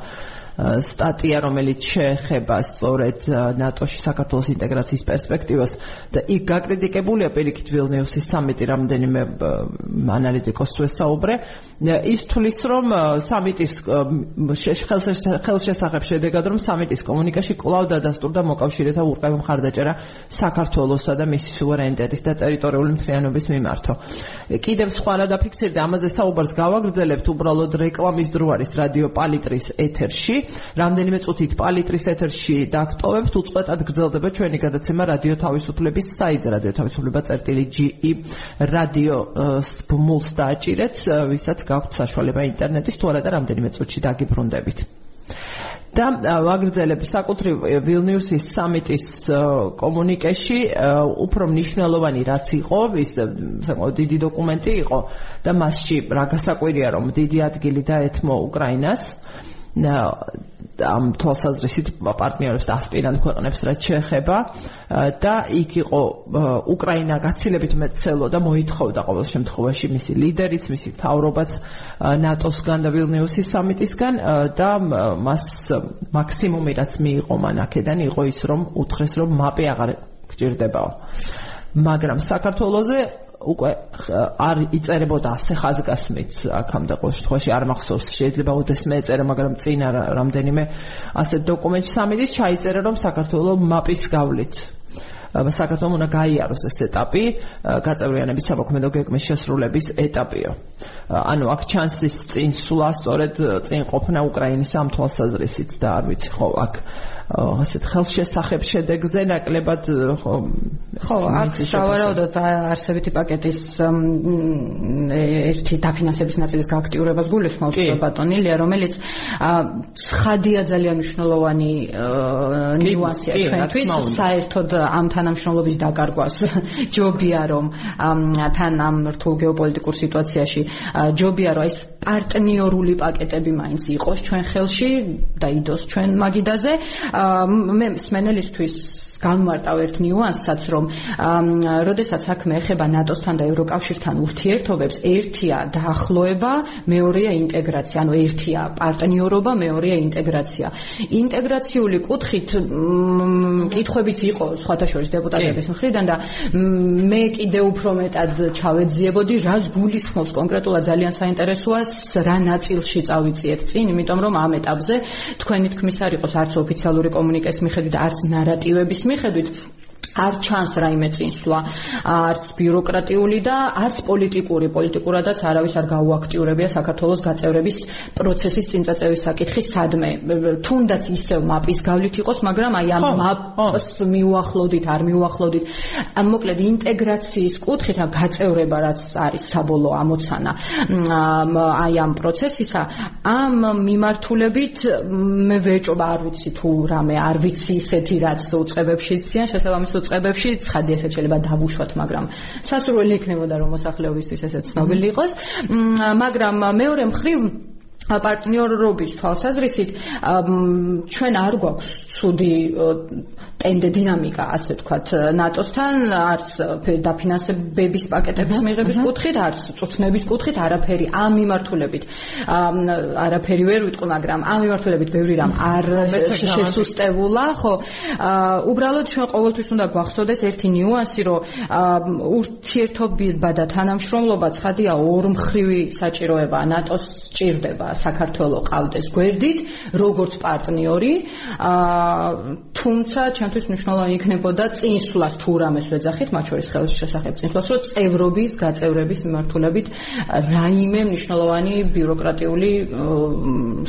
სტატია, რომელიც შეეხება სწორედ ნატოში საქართველოს ინტეგრაციის პერსპექტივას და იქ გაკრიტიკებულია პირიქით ვილნიუსის სამიტი რამდენიმე ანალიტიკოსს ვესაუბრე. ის თulis რომ სამიტის ხელშესახებ შედეგად რომ სამიტის კომუნიკაციაში კვლავ დადასტურდა მოკავშირეთა ურყევი მხარდაჭერა საქართველოსა და მისი სუვერენიტეტის და ტერიტორიული მთლიანობის მიმართო. კიდევ სხვა რა დაფიქსირდა ამაზე საუბარს გავაგრძელებთ უბრალოდ რეკლამის დრო არის რადიო პალიტრის ეთერში. რამდენიმე წუთით პალიტრის ეთერში დაგტოვებთ უწყვეტად გრძელდება ჩვენი გადაცემა რადიო თავისუფლების საიტზე რადიო თავისუფლება წერტილი GE რადიო ბმულს დააჭირეთ ვისაც გაქვთ საშუალება ინტერნეტის თუ არა და რამდენიმე წუთში დაგიბრუნდებით. და ვაგრძელებ საკუთრივ ვილნიუსის სამიტის კომუნიკეში უფრო მნიშვნელოვანი რაც იყო ის საკმაოდ დიდი დოკუმენტი იყო და მასში რა გასაკვირია რომ დიდი ადგილი დაეთმო უკრაინას ამ თვალსაზრისით პარტნიორებს და ასპირანტ ქვეყნებს რაც შეეხება და იქ იყო უკრაინა გაცილებით მეტცელო და მოითხოვდა ყოველ შემთხვევაში მისი ლიდერიც, მისი მთავრობაც ნატოსგან და ვილნიუსის სამიტისგან და მას მაქსიმუმი რაც მიიღო მან აქედან იყო ის რომ უთხრეს რომ მაპი აღარ გჭირდებაო. მაგრამ საქართველოსზე უკვე არ იწერებოდა ასე ხაზგასმით აქამდე ყოველ შემთხვევაში არ მახსოვს. შეიძლება ოდესმე ეწერა მაგრამ წინ რამდენიმე ასე დოკუმენტი სამიდის ჩაიწერა რომ საქართველოს მაპის გავლით საქართველოს უნდა გაიაროს ეს ეტაპი გაწევრიანების სამოქმედო გეგმის შესრულების ეტაპიო. ანუ აქ ჩანსის წინ სულა სწორედ წინ ყოფნა უკრაინის ამ თვალსაზრისით და არ ვიცი ხო აქ ასეთ ხელშესახებ შედეგზე ნაკლებად ხო ხო აქ სავარაუდოდ არსებითი პაკეტის ერთი დაფინანსების ნაწილის გააქტიურებას გულისხმობს ბატონილია რომელიც ცხადია ძალიან მნიშვნელოვანი ნიუანსია ჩვენთვის. საერთოდ ამ თანამშრომლობის დაკარგვას ჯობია რომ თან ამ რთულ გეოპოლიტიკურ სიტუაციაში ჯობია რომ ეს პარტნიორული პაკეტები მაინც იყოს ჩვენ ხელში და იდოს ჩვენ მაგიდაზე. მე სმენელისთვის განმარტავ ერთ ნიუანსსაც, რომ როდესაც საქმე ეხება ნატოსთან და ევროკავშირთან ურთიერთობებს, ერთია დაახლოება, მეორეა ინტეგრაცია, ანუ ერთია პარტნიორობა, მეორეა ინტეგრაცია. ინტეგრაციული კუთხით კითხვებიც იყო სხვათა შორის დეპუტატების მხრიდან და მე კიდე უფრო მეტად ჩავეძიებოდი, რას გულისხმობს კონკრეტულად ძალიან საინტერესოა რა ნაწილში წავიწიეთ წინ, იმიტომ რომ ამ ეტაპზე თქვენი თქმის არ იყოს არც ოფიციალური კომუნიკაციის მიხედვით, არც ნარატივების მიხედვით არ ჩანს რაიმე წინსვლა, არც ბიუროკრატიული და არც პოლიტიკური, პოლიტიკურადაც არავის არ გაუაქტიურებია საქართველოს გაწევრების პროცესის წინწაწევის საკითხი სადმე. თუნდაც ისევ მაპის გავლით იყოს, მაგრამ აი ამ მაპს მიუახლოვდით, არ მიუახლოვდით. მოკლედ ინტეგრაციის კუთხით ამ გაწევრება რაც არის საბოლოო ამოცანა აი ამ პროცესისა, ამ მიმართულებით მე ვეჭობა არ ვიცი თუ რამე არ ვიცი ისეთი რაც უწყებებში იციან შესაბამისად წებებში ცხადი ესე შეიძლება დავუშვათ, მაგრამ სასურველი იქნებოდა რომ მოსახლეობისთვის ესე ცნობილი იყოს. მაგრამ მეორე მხრივ პარტნიორობის თვალსაზრისით ჩვენ არ გვაქვს ცუდი ტენდე დინამიკა, ასე ვთქვათ, ნატოსთან, არც დაფინანსების პაკეტების მიღების კუთხით, არც წუთნების კუთხით, არაფერი ამ მიმართულებით. არაფერი ვერ ვიტყვი, მაგრამ ამ მიმართულებით ბევრი რამ არ შესუსტებულა, ხო? უბრალოდ ჩვენ ყოველთვის უნდა გვახსოვდეს ერთი ნიუანსი, რომ ურთიერთობა და თანამშრომლობა ცხადია ორმხრივი საჭიროება, ნატოს ჭირდება საქართველოს ყავდეს გვერდით, როგორც პარტნიორი, თუმცა ჩვენ ჩვენთვის მნიშვნელოვანი იქნებოდა წინსვლას თუ რამეს ვეძახით, მათ შორის ხელში შესახებ წინსვლას, რომ წევრობის, გაწევრების მიმართულებით რაიმე მნიშვნელოვანი ბიუროკრატიული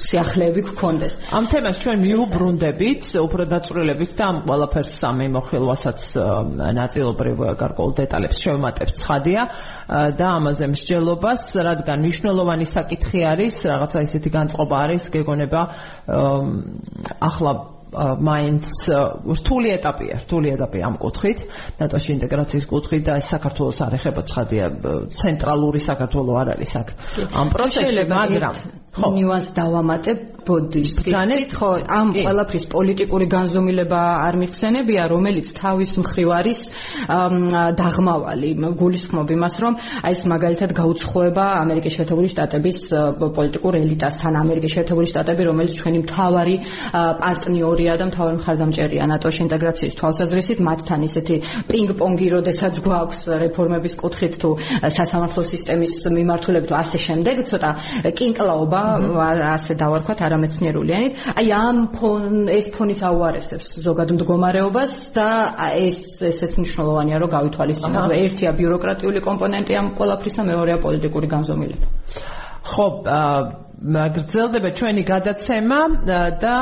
სიახლეები გქონდეს. ამ თემას ჩვენ მიუბრუნდებით, უფრო დაწვრილებით და ამ ყველაფერს სამი მოხილვასაც ნაწილობრივ გარკვეულ დეტალებს შევმატებთ ცხადია და ამაზე მსჯელობას, რადგან მნიშვნელოვანი საკითხი არის, რაღაცა ისეთი განწყობა არის, გეგონება ახლა მაინც რთული ეტაპია, რთული ეტაპი ამ კუთხით, ნატოში ინტეგრაციის კუთხით და საქართველოს არ ეხება ცხადია ცენტრალური საქართველოს არ არის აქ ამ პროცესში, მაგრამ ნიუანს დავამატებ ბოდის ბრძანეთ. ხო ამ ყველაფრის პოლიტიკური განზომილება არ მიხსენებია რომელიც თავის მხრივ არის დაღმავალი გულისხმობ იმას რომ აი ეს მაგალითად გაუცხოება ამერიკის შეერთებული შტატების პოლიტიკურ ელიტასთან. ამერიკის შეერთებული შტატები რომელიც ჩვენი მთავარი პარტნიორია და მთავარი მხარდამჭერია. ნატოში ინტეგრაციის თვალსაზრისით მათთან ისეთი პინგ-პონგი როდესაც გვაქვს რეფორმების კუთხით თუ სასამართლო სისტემის მიმართულებით ასე შემდეგ ცოტა კინკლაობა ასე დავარქვათ არამეცნიერულიანით აი ამ ფონ ეს ფონიც აუარესებს ზოგად მდგომარეობას და ეს ესეც მნიშვნელოვანია რომ გავითვალისწინოთ ერთია ბიუროკრატიული კომპონენტი ამ ყველაფრისა მეორეა პოლიტიკური განზომილება. ხო გრძელდება ჩვენი გადაცემა და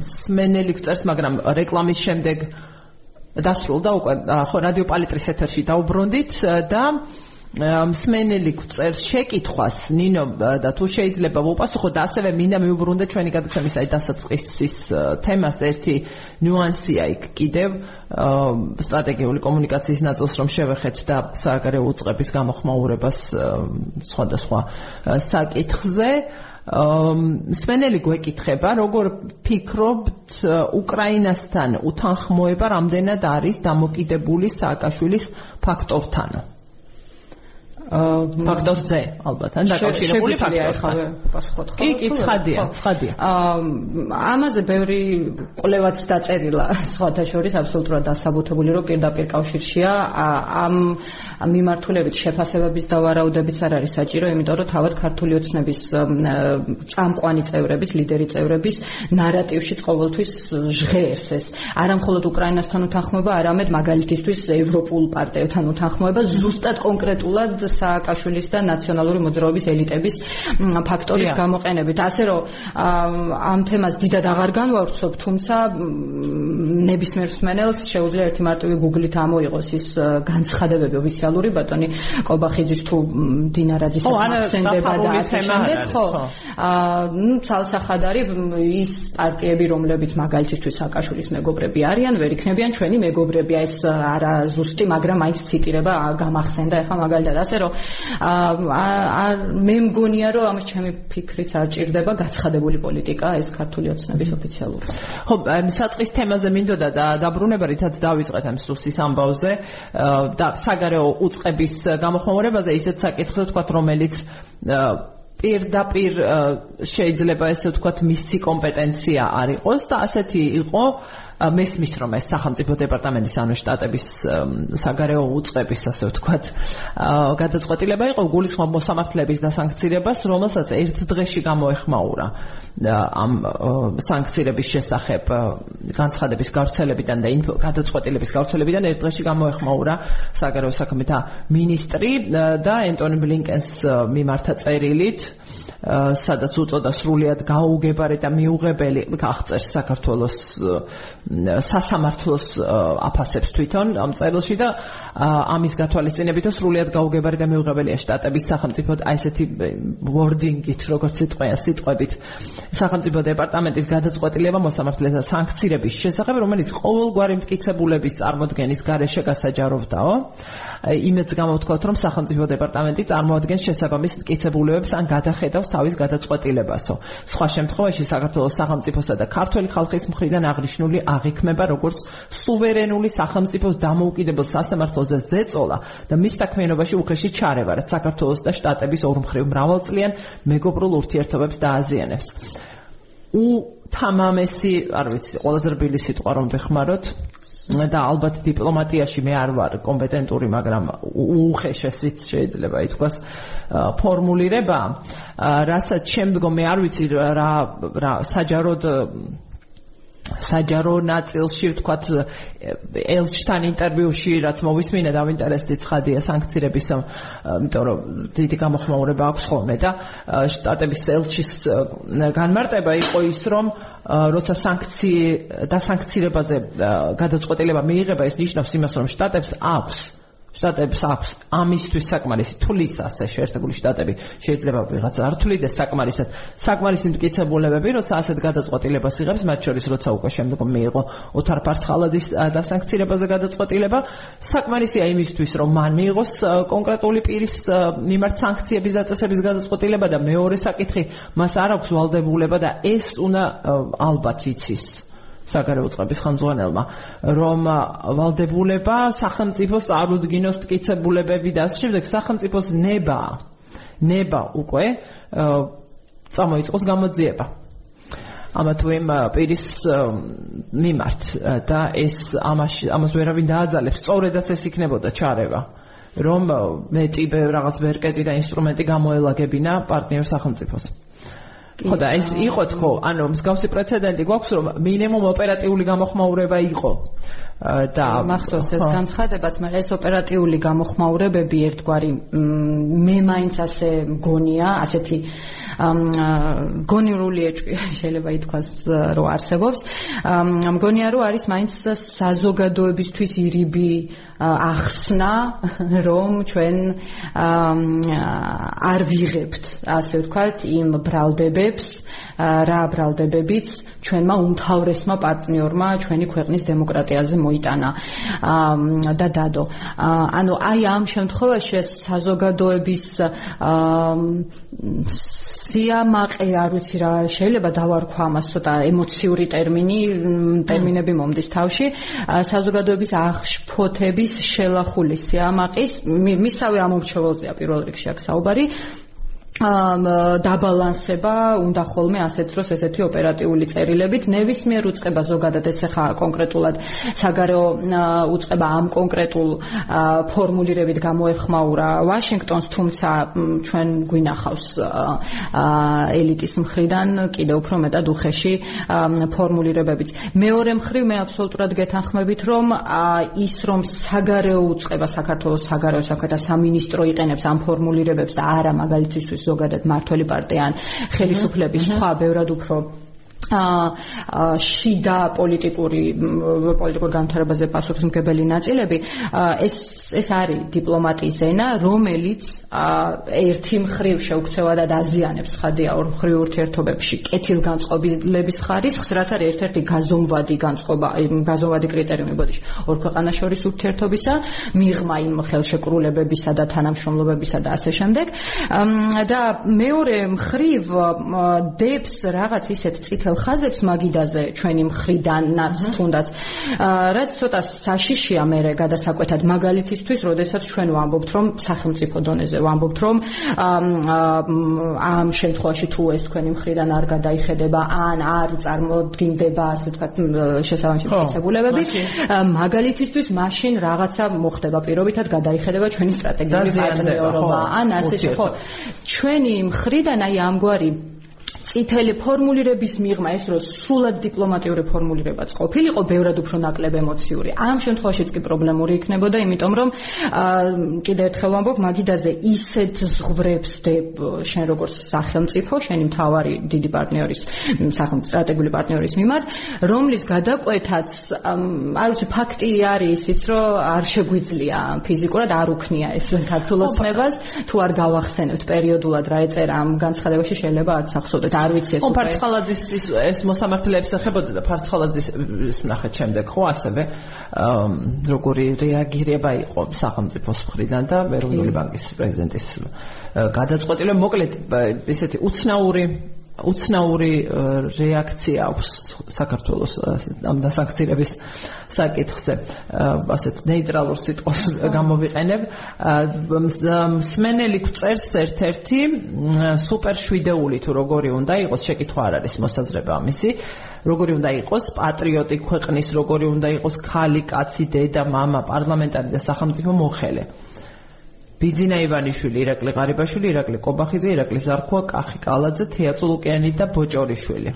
სმენელი გწერს მაგრამ რეკლამის შემდეგ დასრულდა უკვე ხო რადიო პალიტრის ეთერში დაუბრუნდით და მსმენელი გწერს შეკითხვას ნინო და თუ შეიძლება ვუპასუხო და ასევე მინდა მიუბრუნდე ჩვენი გადაცემის აი დასაწყისის თემას ერთი ნიუანსია იქ კიდევ სტრატეგიული კომუნიკაციის ნაწილს რომ შევეხეთ და საგარეო უწყების გამოხმაურებას სხვადასხვა საკითხზე სვენელი გვეკითხება, როგორ ფიქრობთ უკრაინასთან უთანხმოება რამდენად არის დამოკიდებული სააკაშვილის ფაქტორთანო? ფაქტორზე ალბათ ან დაკავშირებული ფაქტორთან პასუხოთ ხო? კი, კი, ცხადია, ცხადია. ამაზე ბევრი კვლევაც დაწერილა სხვათა შორის აბსოლუტურად დასაბუთებული რომ პირდაპირ კავშირშია ამ მიმართულებით შეფასებების დავარაუდებით არ არის საჭირო, იმიტომ რომ თავად ქართული ოცნების წამყვანი წევრების, ლიდერი წევრების ნარატივში ყოველთვის ჟღერს ეს. არა მხოლოდ უკრაინასთან უთანხმოება, არამედ მაგალითისთვის ევროპულ პარტიებთან უთანხმოება, ზუსტად კონკრეტულად სააკაშვილის და ნაციონალური მოძრაობის ელიტების ფაქტორის გამოყენებით. ასე რომ ამ თემას დიდად აღარ განვავრცობ, თუმცა ნებისმიერ მსმენელს შეუძლია ერთი მარტივი Google-ით ამოიღოს ის განცხადებები ოფიციალური ბატონი კობახიძის თუ დინარაძის ახსენდება და ასე შემდეგ, ხო? აა ნუ ცალსახად არის ის პარტიები, რომლებიც მაგალითისთვის სააკაშვილის მეგობრები არიან, ვერ იქნებიან ჩვენი მეგობრები, ეს არა ზუსტი, მაგრამ მაინც ციტირება გამახსენდა ახლა მაგალითად ასე რომ აა მე მგონია რომ ამის ჩემი ფიქრით არ ჭირდება გაცხადებული პოლიტიკა ეს ქართული ოცნების ოფიციალური. ხო, საწყის თემაზე მინდოდა და დაბრუნება რითაც დავიწყეთ ამ სუსის ამბავზე და საგარეო უწყების გამოხმაურებაზე ისეთ საკითხზე თქვა რომელიც პირდაპირ შეიძლება ესე ვთქვათ მისი კომპეტენცია არ იყოს და ასეთი იყო მესმის რომ ეს სახელმწიფო დეპარტამენტის ანუ შტატების საგარეო უწყების ასე ვთქვათ გადაწყვეტილება იყო გულისხმობ მოსამართლეების დასანქცირებას რომელსაც ერთ დღეში გამოეხმაურა ამ სანქცირების შესახებ განცხადების გავრცელებიდან და გადაწყვეტილების გავრცელებიდან ერთ დღეში გამოეხმაურა საგარეო საქმეთა მინისტრი და ენტონი ბლინკენს მიმართა წერილით სადაც უწოდა სრულიად გაუგებარი და მიუღებელი აღწერს საქართველოს სასამართლოს აფასებს თვითონ ამ წერილში და ამის გათვალისწინებით სრულიად გაუგებარი და მიუღებელია შტატების სახელმწიფო აი ესეთი ვორდინგით როგორც სიტყვია სიტყვებით. სახელმწიფო დეპარტამენტის გადაწყვეტილება მოსამართლეთა სანქცირების შესახებ რომელიც ყოველგვარი მტკიცებულების წარმოქმნის გარეშე გასაჯაროვდაო იმედს გამოვთქვათ რომ სახელმწიფო დეპარტამენტი წარმოადგენს შესაბამის მტკიცებულებებს ან გადახედავს თავის გადაწყვეტილებასო. სხვა შემთხვევაში საქართველოს სახელმწიფოსა და ქართული ხალხის მხრიდან აღნიშნული აღიქმება როგორც სუვერენული სახელმწიფოს დამოუკიდებელ სასამართლოზე ზეწოლა და მის საქმიანობაში უხეში ჩარევა, რაც საქართველოს და შტატების ორმხრივ მრავალწლიან მეგობრულ ურთიერთობებს დააზიანებს. უ თამამესი, არ ვიცი, ყველაზე რბილი სიტყვა რომ ვეხმაროთ. და ალბათ დიპლომატიაში მე არ ვარ კომპეტენტური, მაგრამ უხეშესიც შეიძლება ითქვას ფორმულირება, რასაც შემდგომ მე არ ვიცი რა რა საჯაროდ საჯარო ნაწილში ვთქვათ ელჩთან ინტერვიუში რაც მოვისმინე და ვინტერესდი ცხადია სანქცირების იმიტომ რომ დიდი გამოხმაურება აქვს ხოლმე და შტატების ელჩის განმარტება იყო ის რომ როცა სანქცი და სანქცირებაზე გადაწყვეტილება მიიღება ეს ნიშნავს იმას რომ შტატებს აქვს შტატებს აქვს ამისთვის საკმარისი თulis ასე შეერთებული შტატები შეიძლება ვიღაცა არ თuliდეს საკმარისად. საკმარისი მტკიცებულებები როცა ასეთ გადაწყვეტილებას იღებს მათ შორის როცა უკვე შემდგომ მიიღო ოთარ ფარცხალაძის დასანქცირებაზე გადაწყვეტილება საკმარისია იმისთვის რომ მან მიიღოს კონკრეტული პირის მიმართ სანქციების დაწესების გადაწყვეტილება და მეორე საკითხი მას არ აქვს ვალდებულება და ეს უნდა ალბათ იცის საგარეო წყების ხანძღვანელმა რომ ვალდებულება სახელმწიფოს წარუდგინოს ტკიცებულებები და ამ შემდეგ სახელმწიფოს ნება ნება უკვე წამოიწყოს გამოძიება. ამა თუ იმ პირის მიმართ და ეს ამაში ამას ვერავინ დააძალებს სწორედაც ეს იქნებოდა ჩარევა რომ მეტი რაღაც ვერკეტი და ინსტრუმენტი გამოელაგებინა პარტნიორ სახელმწიფოს ხო და ეს იყო თქო, ანუ მსგავსი პრეცედენტი გვაქვს, რომ მინიმუმ ოპერატიული გამოხმაურება იყო. და მახსოვს ეს განცხადებაც, მაგრამ ეს ოპერატიული გამოხმაურებები ერთგვარი მე მაინც ასე მგონია, ასეთი გონიურული ეჭვი შეიძლება ითქვას რომ არსებობს. მგონია რომ არის მაინც საზოგადოებისთვის ირიბი ახსნა რომ ჩვენ არ ვიღებთ ასე ვთქვათ იმ ბრალდებებს რა ბრალდებებიც ჩვენმა უმთავრესმა პარტნიორმა ჩვენი ქვეყნის დემოკრატიაზე მოიტანა. და დადო. ანუ აი ამ შემთხვევაში საზოგადოების სიამაყე არ ვიცი რა შეიძლება დავარქვა ამას ცოტა ემოციური ტერმინი ტერმინები მომდის თავში. საზოგადოების აღშფოთების შელახული სიამაყის მისავე ამორჩეველზეა პირველ რიგში აქ საუბარი დაბალანსება უნდა ხოლმე ასეთ დროს ესეთი ოპერატიული წერილებით. ნებისმიერ უצება ზოგადად ეს ხა კონკრეტულად საგარეო უצება ამ კონკრეტულ ფორმულირებით გამოეხმაურა ვაშინგტონს თუმცა ჩვენ გვინახავს ელიტის მხრიდან კიდევ უფრო მეტად უხეში ფორმულირებებით. მეორე მხრივ მე აბსოლუტურად გეთანხმებით რომ ის რომ საგარეო უצება საქართველოს საგარეო საქმეთა სამინისტრო იყენებს ამ ფორმულირებებს და არა მაგალითისთვის ზოგადად მართველი პარტია ან ხელისუფლების სხვა ბევრად უფრო შიდა პოლიტიკური პოლიტიკურ განვითარებაზე პასუხისმგებელი ნაწილები ეს ეს არის დიპლომატიის ენა რომელიც ერთი მხრივ შეუქცევა და დაზიანებს ხადია ორ მხრივ ურთიერთობებში კეთილგანწყობილების ხარისხს რაც არის ერთ-ერთი გაზომვადი განწყობა გაზომვადი კრიტერიუმი ბოდიში ორ ქვეყანას შორის ურთიერთობისა მიღმა იმ ხელშეკრულებებისა და თანამშრომლობებისა და ასე შემდეგ. და მეორე მხრივ დებს რაღაც ისეთ წითელ ხაზებს მაგიდაზე ჩვენი მხრიდანაც თუნდაც. რაც ცოტა საშიშია მე გადასაკვეთად მაგალითისთვის როდესაც ჩვენ ვამბობთ რომ სახელმწიფო დონეზე ვამბობთ რომ ამ შემთხვევაში თუ ეს თქვენი მხრიდან არ გადაიხედება ან არ წარმოდგინდება ასე ვთქვათ შესაბამისი პრინციპულებები მაგალითისთვის მაშინ რაღაცა მოხდება. პირობითად გადაიხედება ჩვენი სტრატეგიული პარტნიორობა. ან ასე ხო ჩვენი მხრიდან აი ამგვარი წითელი ფორმულირების მიღმა ეს რო სრულად დიპლომატიური ფორმულირებაც ყოფილიყო, ბევრად უფრო ნაკლებ ემოციური. ამ შემთხვევაშიც კი პრობლემური იქნებოდა, იმიტომ რომ კიდევ ერთხელ ვამბობ, მაგიდაზე ისეთ ზღვრებს დებ შენ როგორც სახელმწიფო, შენი მთავარი დიდი პარტნიორის, სახელმწიფო სტრატეგიული პარტნიორის მიმართ, რომლის გადაკვეთაც არ ვიცი, ფაქტი არის ისიც, რომ არ შეგვიძლია ფიზიკურად არ უქნია ეს ქართულოცნებას, თუ არ გავახსენებთ პერიოდულად რა ეწერა ამ განცხადებაში შეიძლება არც ახსოვდეთ არ ვიცი ეს უკვე ფარცხალაძის ეს მოსამართლეებს ეხებოდა და ფარცხალაძის ნახეთ შემდეგ ხო ასევე როგორი რეაგირება იყო სახელმწიფოს მხრიდან და ეროვნული ბანკის პრეზიდენტის გადაწყვეტილება. მოკლედ ესეთი უცნაური უცნაური რეაქცია აქვს საქართველოს ამ დასანქცირების საკითხზე. ასეთ ნეიტრალურ სიტყვას გამოვიყენებ. მსმენელი წერს ერთ-ერთი სუპერ შვიდეული თუ როგორი უნდა იყოს, შეკითხვა არ არის მოსაზრება მისი. როგორი უნდა იყოს პატრიოტი ქვეყნის, როგორი უნდა იყოს ქალი, კაცი, დედა, მამა, პარლამენტარი და სახელმწიფო მოხელე. ბიძინა ივანიშვილი, ირაკლი ღარიბაშვილი, ირაკლი კობახიძე, ირაკლი ზარქუა, კახი კალაძე, თეატრო ლუკიანი და ბოჭორიშვილი.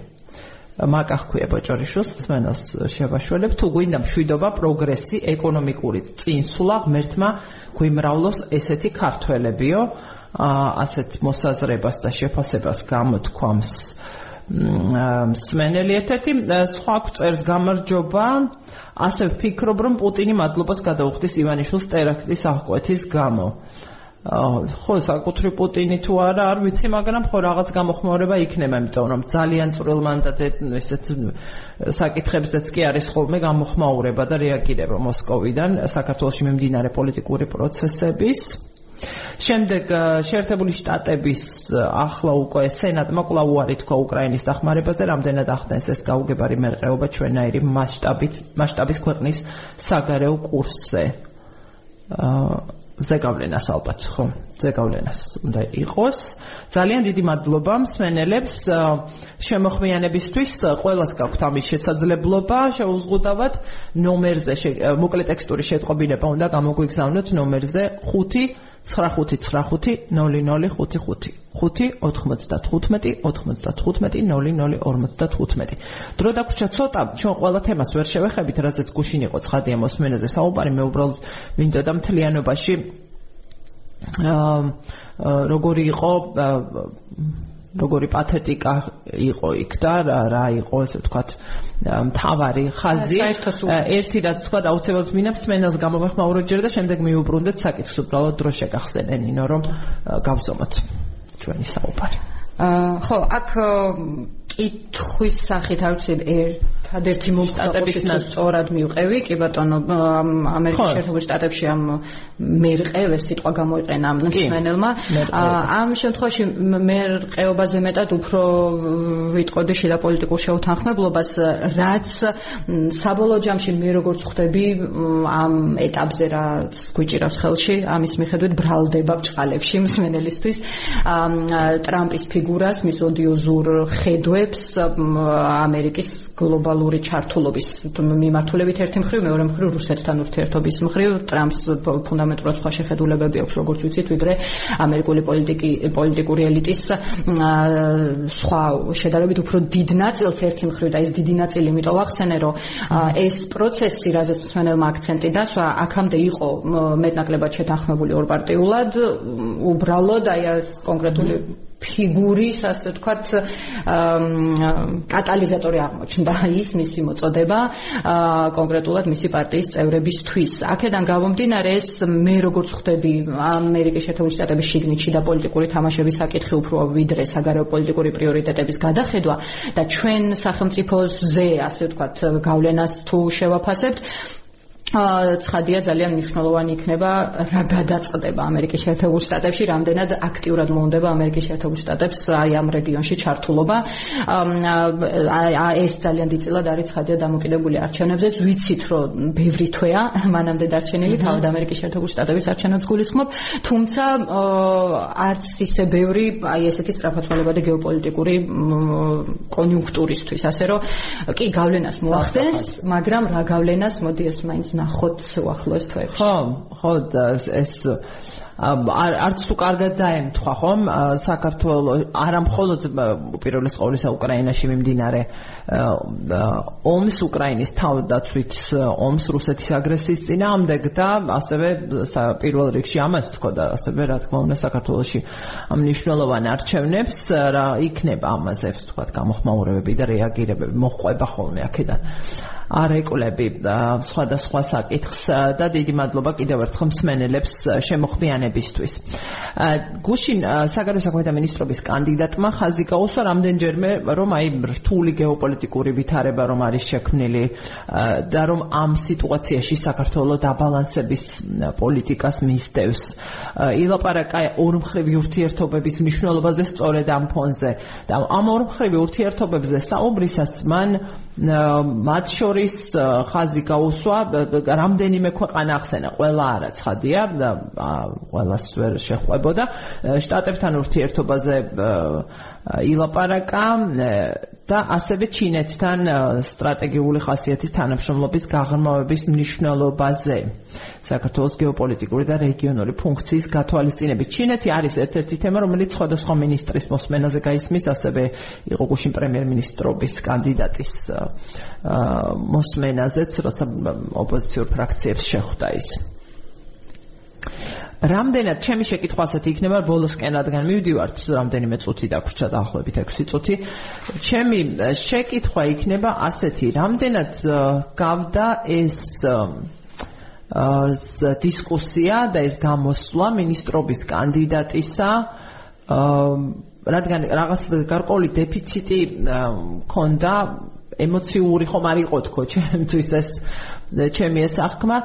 მაკა ხქვია ბოჭორიშვილს, მსმენელს შევაშველებ, თუ გვინდა მშვიდობა, პროგრესი, ეკონომიკური წინსვლა, ღმერთმა გვიმრავლოს ესეთი ქართველებიო, ასეთ მოსაზრებას და შეფასებას გამოთქვამს სმენელი ერთ-ერთი სხვა წერს გამარჯობა. ასე ვფიქრობ რომ პუტინი მადლობას გადაუხდის ივანიშვილს ტერაქტის აღკვეთის გამო. ხო საკუთრი პუტინი თუ არა არ ვიცი მაგრამ ხო რაღაც გამოხმაურება იქნება იმიტომ რომ ძალიან წვრილ მანდატეთ ესეთ საკითხებზეც კი არის ხოლმე გამოხმაურება და რეაგირება მოსკოვიდან საქართველოს მიმდინარე პოლიტიკური პროცესების შემდეგ შეერთებული შტატების ახლა უკვე სენატმა კვლავ უარი თქვა უკრაინის დახმარებაზე, რამდენად ახდენს ეს გაუგებარი მერყეობა ჩვენაირი მასშტაბით, მასშტაბის ქვეყნის საგარეო კურსზე. აა ზეგავლენას ალბათ ხო ზეგავლენას უნდა იყოს. ძალიან დიდი მადლობა მსმენელებს შემოხმიანებისთვის ყველას გაქვთ ამის შესაძლებლობა. შეუზღუდავად ნომერზე მოკლე ტექსტური შეტყობინება უნდა გამოგვიგზავნოთ ნომერზე 5 9595 0055 5-95-95-0055 დრო დაგვრჩა ცოტა ჩვენ ყველა თემას ვერ შევეხებით რაზეც გუშინ იყო ცხადია მოსმენაზე საუბარი მე უბრალოდ მინდოდა მთლიანობაში აა როგორი იყო როგორი პათეტიკა იყო იქ და რა იყო ესე ვთქვათ მთავარი ხაზი. ერთი რაც თქვა აუცილებლად მინებს მენელს გამომეხმაურო ჯერ და შემდეგ მიუბრუნდეთ საკითხს უბრალოდ დრო შეგახსენენინო რომ გავზომოთ ჩვენი საუბარი. ხო აქ კითხვის სახით არ ვიცი ერთადერთი მომხდარების სწორად მივყევი. კი ბატონო ამერიკის შეერთებულ შტატებში ამ მერყევეს სიტყვა გამოიყენა მსმენელმა ამ შემთხვევაში მერყეობაზე მეტად უფრო ვიტყოდი შიდა პოლიტიკურ შეუთანხმებლობას რაც საბოლოო ჯამში მე როგორც ხვდები ამ ეტაპზე რაც გვიჭირავს ხელში ამის მიხედვით ბრალდება ბჭყალებში მსმენელისთვის. ტრამპის ფიგურას მის ოდიოზურ ხედვებს ამერიკის გლობალური ჩართულობის მიმართულებით ერთი მხრივ მეორე მხრივ რუსეთთან ურთიერთობის მხრივ ტრამპს ფუნდამენტურად სხვა შეხედულებები აქვს როგორც ვიცით ვიდრე ამერიკული პოლიტიკი პოლიტიკური ელიტის სხვა შედარებით უფრო დიდ ნაწილს ერთი მხრივ და ეს დიდი ნაწილი იმიტომ ახსენე რომ ეს პროცესი რაზეც მსმენელმა აქცენტი დასვა აქამდე იყო მეტნაკლებად შეთანხმებული ორპარტიულად უბრალოდ აი ეს კონკრეტული ფიგურის, ასე ვთქვათ, კატალიზატორი აღმოჩნდა ის მისი მოწოდება კონკრეტულად მისი პარტიის წევრებისთვის. აქედან გამომდინარე ეს მე როგორც ხვდები ამერიკის შეერთებული შტატების შიგნითში და პოლიტიკური თამაშების საკითხი უფრო ვიდრე საგარეო პოლიტიკური პრიორიტეტების გადახედვა და ჩვენ სახელმწიფოზე ასე ვთქვათ გავლენას თუ შევაფასებთ ცხადია ძალიან მნიშვნელოვანი იქნება რა გადაწყდება ამერიკის შეერთებულ შტატებში, რამდენად აქტიურად მოუნდება ამერიკის შეერთებულ შტატებს აი ამ რეგიონში ჩართულობა. ეს ძალიან დიდწილად არის ცხადია დამოკიდებული არჩევნებზეც. ვიცით, რომ ბევრი თვეა მანამდე დარჩენილი თავად ამერიკის შეერთებულ შტატების არჩევნებს გულისხმობ, თუმცა არც ისე ბევრი აი ესეთი სწრაფათვალებადი გეოპოლიტიკური კონიუნქტურისთვის, ასე რომ კი გავლენას მოახდენს, მაგრამ რა გავლენას მოდი ეს მაინც ნახოთ უახლოეს თვეებში. ხო, ხო ეს არც თუ კარგად დაემთხვა ხომ საქართველოს არა მხოლოდ უპირველეს ყოვლისა უკრაინაში მიმდინარე ომს უკრაინის თავდაცვით ომს რუსეთის აგრესიის წინააღმდეგ და ასევე პირველ რიგში ამას თქო და ასევე რა თქმა უნდა საქართველოსში მნიშვნელოვან არჩევნებს რა იქნება ამაზე თქვა გამოხმაურებები და რეაგირებები მოყვება ხოლმე აქედან არ ეკვლები სხვადასხვა საკითხს და დიდი მადლობა კიდევ ერთხელ მსმენელებს შემოხმიანებისთვის. გუშინ საგარეო საქმეთა მინისტრობის კანდიდატმა ხაზი გაუსვა რამდენჯერმე რომ აი რთული გეოპოლიტიკური ვითარება რომ არის შექმნილი და რომ ამ სიტუაციაში საქართველოს დაბალანსების პოლიტიკას მისდევს. ილაპარაკა ორმხრივი ურთიერთობების მნიშვნელობაზე სწორედ ამ ფონზე და ამ ორმხრივი ურთიერთობებზე საუბრისას მან მათ შორის ხაზი გაუსვა რამდენიმე ქვეყანა ახსენა ყველა არა ცხადია და ყველას ვერ შეხვებოდა. შტატებთან ურთიერთობაზე ილაპარაკა და ასევე ჩინეთთან სტრატეგიული ხასიათის თანამშრომლობის გაღრმავების მნიშვნელობაზე საქართველოს გეოპოლიტიკური და რეგიონული ფუნქციის გათვალისწინებით. ჩინეთი არის ერთ-ერთი თემა, რომელიც სხვადასხვა მინისტრის მოსმენაზე გაისმის, ასევე იყო გუშინ პრემიერ-მინისტრობის კანდიდატის მოსმენაზეც, როცა ოპოზიციურ ფრაქციებს შეხვდა ის. რამდენად ჩემი შეკითხვა ასეთი იქნება ბოლოსკენ რადგან მივდივართ რამდენიმე წუთი დაგვრჩა დაახლოებით 6 წუთი. ჩემი შეკითხვა იქნება ასეთი რამდენად გავდა ეს დისკუსია და ეს გამოსვლა ministrobis კანდიდატისა რადგან რაღაც გარკვეული დეფიციტი მქონდა ემოციური ხომ არ იყო თქო ჩემთვის ეს ჩემი ეს აღქმა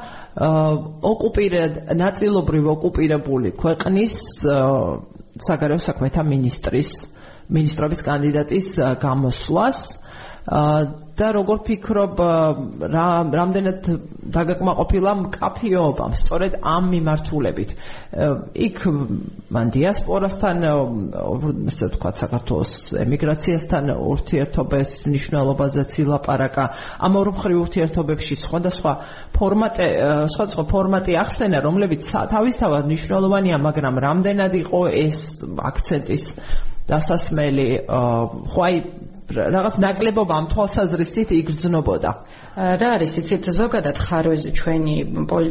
ოკუპირად ნაწილობრივ ოკუპირებული ქვეყნის საგარეო საქმეთა ministris ministrobis კანდიდატის გამოსვლას და როგორ ფიქრობ რა რამდენად დაგაკმაყოფილა მკაფიობამ სწორედ ამ მიმართულებით. იქ მან დიასპორასთან ესე ვთქვა საქართველოს ემიგრაციასთან ურთიერთობის მნიშვნელობაზე ცილაპარაკა ამ ორ მხრივ ურთიერთობებში სხვადასხვა ფორმატი სხვადასხვა ფორმატი ახსენა რომლებიც თავისთავად მნიშვნელოვანია მაგრამ რამდენად იყო ეს აქცენტის დასასმელი ხო აი რაღაც ნაკლებობა ამ თვალსაზრისით იგრძნობოდა. რა არის იცით ზოგადად ხარვეზე ჩვენი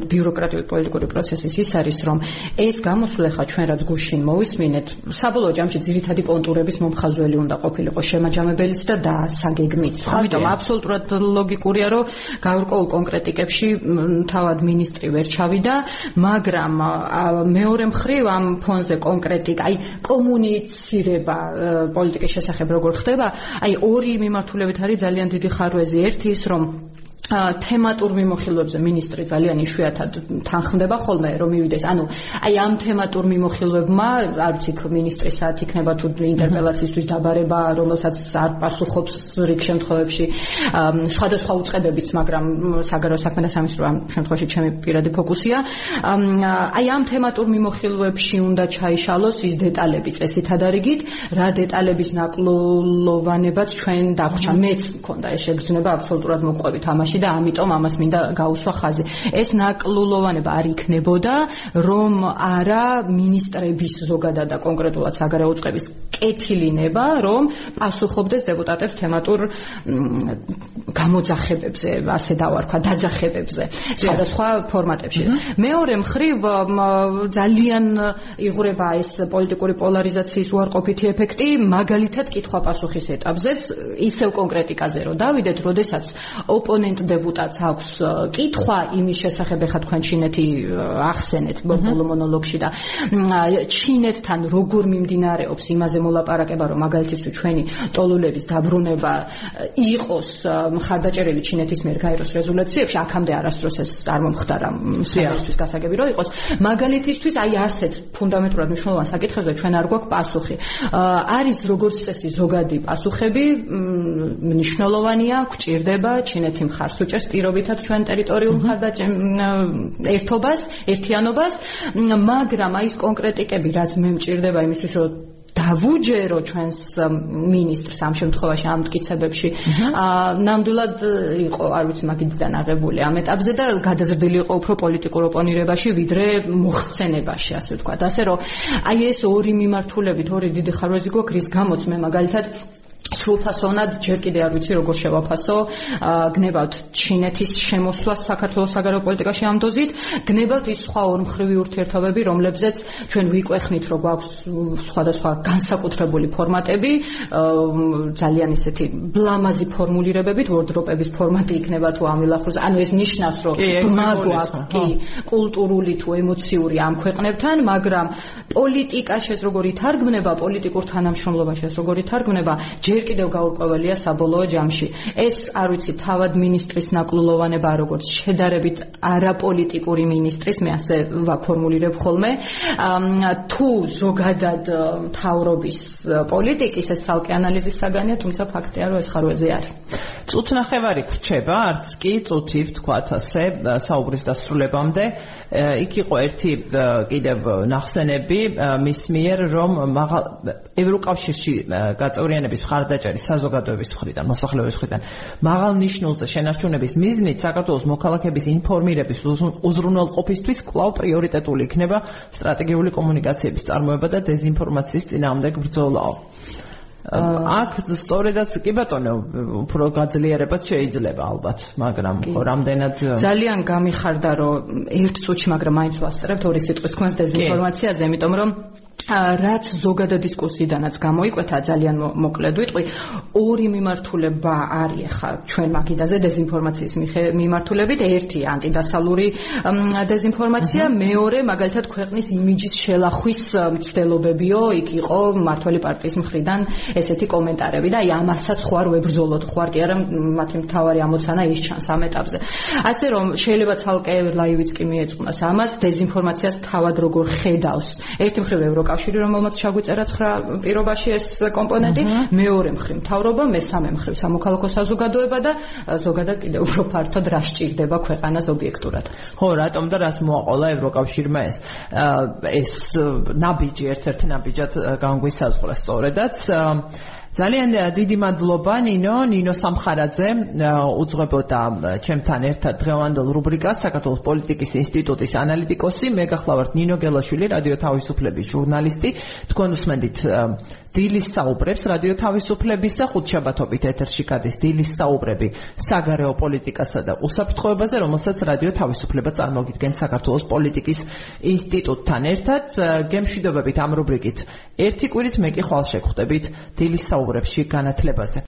ბიუროკრატიული პოლიტიკური პროცესის ის არის რომ ეს გამოსვლა ხა ჩვენ რაც გუშინ მოვისმინეთ საბოლოო ჯამში ძირითადი კონტურების მომხაზველი უნდა ყოფილიყო შემაჯამებელიც და დასაგეგმიც. ამიტომ აბსოლუტურად ლოგიკურია რომ გაურკვეულ კონკრეტიკებში თავად ministri ვერ ჩავიდა, მაგრამ მეორე მხრივ ამ ფონზე კონკრეტიკა, აი კომუნიცირება პოლიტიკის შესახებ როგორ ხდება, აი ორი მიმართულებით არის ძალიან დიდი ხარვეზი. ერთი ის რომ თემატურ მიმოხილვებზე ministri ძალიან იშვიათად თანხმდება ხოლმე რომ მივიდეს. ანუ აი ამ თემატურ მიმოხილვებმა, არ ვიცი, ministri საათ იქნება თუ ინტერპელაციისთვის დაბარება, რომელსაც არ პასუხობს რიგ შემთხვევებში სხვადასხვა უწყებებიც, მაგრამ საგარეო საქმეთა სამინისტრო ამ შემთხვევაში ჩემი პირადი ფოკუსია. აი ამ თემატურ მიმოხილვებში უნდა ჩაიშალოს ის დეტალები წესით ადარიგით, რა დეტალების ნაკლოვანებაც ჩვენ დაგვჭა. მეც მქონდა ეს შეგრძნება აბსოლუტურად მოყვებით ამაში და ამიტომ ამას მინდა გაუსვა ხაზი. ეს ნაკლულოვანება არ იქნებოდა, რომ არა ministrების ზოგადად და კონკრეტულად საგარეო უწყების კეთილინება, რომ პასუხობდეს დეპუტატებს თემატურ გამოძახებებზე, ასე დავარქვა, დაძახებებზე, სხვადასხვა ფორმატებში. მეორე მხრივ ძალიან იღვრება ეს პოლიტიკური პოლარიზაციის უარყოფითი ეფექტი, მაგალითად კითხვა-პასუხის ეტაპზეც, ისევ კონკრეტიკაზე რომ დავიდეთ, როდესაც ოპონენტ დეპუტატს აქვს კითხვა იმის შესახებ, ხა თქვენ ჩინეთი ახსენეთ ბოლო მონოლოგში და ჩინეთთან როგორ მიმდინარეობს იმაზე მოლაპარაკება, რომ მაგალითისთვის ჩვენი ტოლულების დაბრუნება იყოს მხარდაჭერილი ჩინეთის მიერ გაეროს რეზოლუციებში, აქამდე არასდროს ეს არ მომხდარა მსხვერპლისთვის გასაგები რომ იყოს. მაგალითისთვის აი ასეთ ფუნდამენტურად მნიშვნელოვან საკითხებზე ჩვენ არ გვაქვს პასუხი. არის როგორც წესი ზოგადი პასუხები, მნიშვნელოვანია, გვჭირდება ჩინეთი მხარს უჭერს პირობითად ჩვენ ტერიტორიულ მხარდაჭერ ერთობას, ერთიანობას, მაგრამ აი ეს კონკრეტიკები რაც მე მჭირდება იმისთვის რომ დავუჯერო ჩვენს ministrs ამ შემთხვევაში ამ მტკიცებებში. აა ნამდვილად იყო, არ ვიცი, მაგიდიდან აღებული ამ ეტაპზე და გადაზრდილი იყო უფრო პოლიტიკურ ოპონირებაში, ვიდრე მოხსენებაში, ასე ვთქვა. ასე რომ აი ეს ორი მიმართულებით, ორი დიდი ხარვეზი გვაქვს, რის გამოც მე მაგალითად სრულფასოვნად ჯერ კიდე არ ვიცი როგორ შევაფასო. გნებავთ ჩინეთის შემოსვლას საქართველოს საგარეო პოლიტიკაში ამ დოზით. გნებავთ ის სხვა ორმხრივი ურთიერთობები რომლებზეც ჩვენ ვიკვეხნით რომ გვაქვს სხვადასხვა განსაკუთრებული ფორმატები. ძალიან ისეთი ბლამაზი ფორმულირებებით ვორდროპების ფორმატი იქნება თუ ამილახურს ანუ ეს ნიშნავს რომ ბმა გვაქვს კი კულტურული თუ ემოციური ამ ქვეყნებთან მაგრამ პოლიტიკა შეს როგორ ითარგმნება პოლიტიკურ თანამშრომლობაში შეს როგორ ითარგმნება ჯერ კიდევ გაურკვეველია საბოლოო ჯამში. ეს არ ვიცი თავად ministris ნაკლულოვანება როგორც შედარებით არაპოლიტიკური ministris მე ასე ვაფორმულირებ ხოლმე. თუ ზოგადად თავრობის პოლიტიკის ეს ცალკე ანალიზის საგანია, თუმცა ფაქტია რომ ეს ხარვეზე არის. წუთნახევარი გრჩება, არც კი წუთი ვთქვათ ასე საუბრის დასრულებამდე. იქ იყო ერთი კიდევ ნახსენები მის მიერ რომ ევროკავშირში გაწევრიანების არ დაჭერის საზოგადოების მხრიდან, მოსახლეობის მხრიდან. მაღალ ნიშნულზე შენარჩუნების მიზნით საქართველოს მოქალაქეების ინფორმირების უზრუნველყოფისთვის კვლავ პრიორიტეტული იქნება სტრატეგიული კომუნიკაციების წარმოება და დეзинფორმაციის წინააღმდეგ ბრძოლაო. აქ სწორედაც კი ბატონო უფრო გაძლიერებაც შეიძლება ალბათ მაგრამ რამდენად ძალიან გამიხარდა რომ ერთ წუთში მაგრამ მაინც ვასწრებთ ორი სიტყვის თქვენს დეзинფორმაციაზე იმიტომ რომ რაც ზოგადა დისკუსიიდანაც გამოიკვეთა ძალიან მოკლედ ვიტყვი. ორი მიმართულება არის ხა ჩვენ მაგიდაზე დეзинფორმაციის მიმართულებით. ერთი ანტიდასალური დეзинფორმაცია მეორე მაგალითად ქვეყნის იმიჯის შელახვის მცდელობებიო იქ იყო მართველი პარტიის მხრიდან ესეთი კომენტარები და აი ამასაც ხო არ ვებრძოლოთ. ხო არ კი არა მათი მთავარი ამოცანა ის ჩანს ამ ეტაპზე. ასე რომ შეიძლება ცალკე ლაივიც კი მიეწყვნას ამას. დეзинფორმაციას თავად როგორ ხედავს? ერთი მხრივ ევროკავშირი კავშირი, რომელმაც ჩაგვიწერა 9 პირობაში ეს კომპონენტი, მეორე მხრივ მთავრობა, მესამე მხრივ სამოქალაქო საზოგადოება და ზოგადად კიდევ უფრო ფართოდ რა სჭირდება ქვეყანას ობიექტურად. ხო, რატომ და რას მოაყოლა ევროკავშირმა ეს? ეს ნაბიჯი ერთ-ერთი ნაბიჯად განგვისაზღვრა სწორედაც ძალიან დიდი მადლობა ნინო. ნინო სამხარაძე უძღვებოდა ჩემთან ერთად დღევანდელ რუბრიკას საქართველოს პოლიტიკის ინსტიტუტის ანალიტიკოსი მე გახლავართ ნინო გელაშვილი რადიო თავისუფლების ჟურნალისტი. თქვენ უსმენთ დილის საუბრებს რადიო თავისუფლებისა ხუთშაბათობით ეთერში გადის დილის საუბრები საგარეო პოლიტიკასა და უსაფრთხოებაზე რომელსაც რადიო თავისუფლება წარმოგიდგენთ საქართველოს პოლიტიკის ინსტიტუტთან. ერთად გემშვიდობებით ამ რუბრიკით ერთი კვირით მე კი ხვალ შეგხვდებით დილის საუბრებში განათლებაზე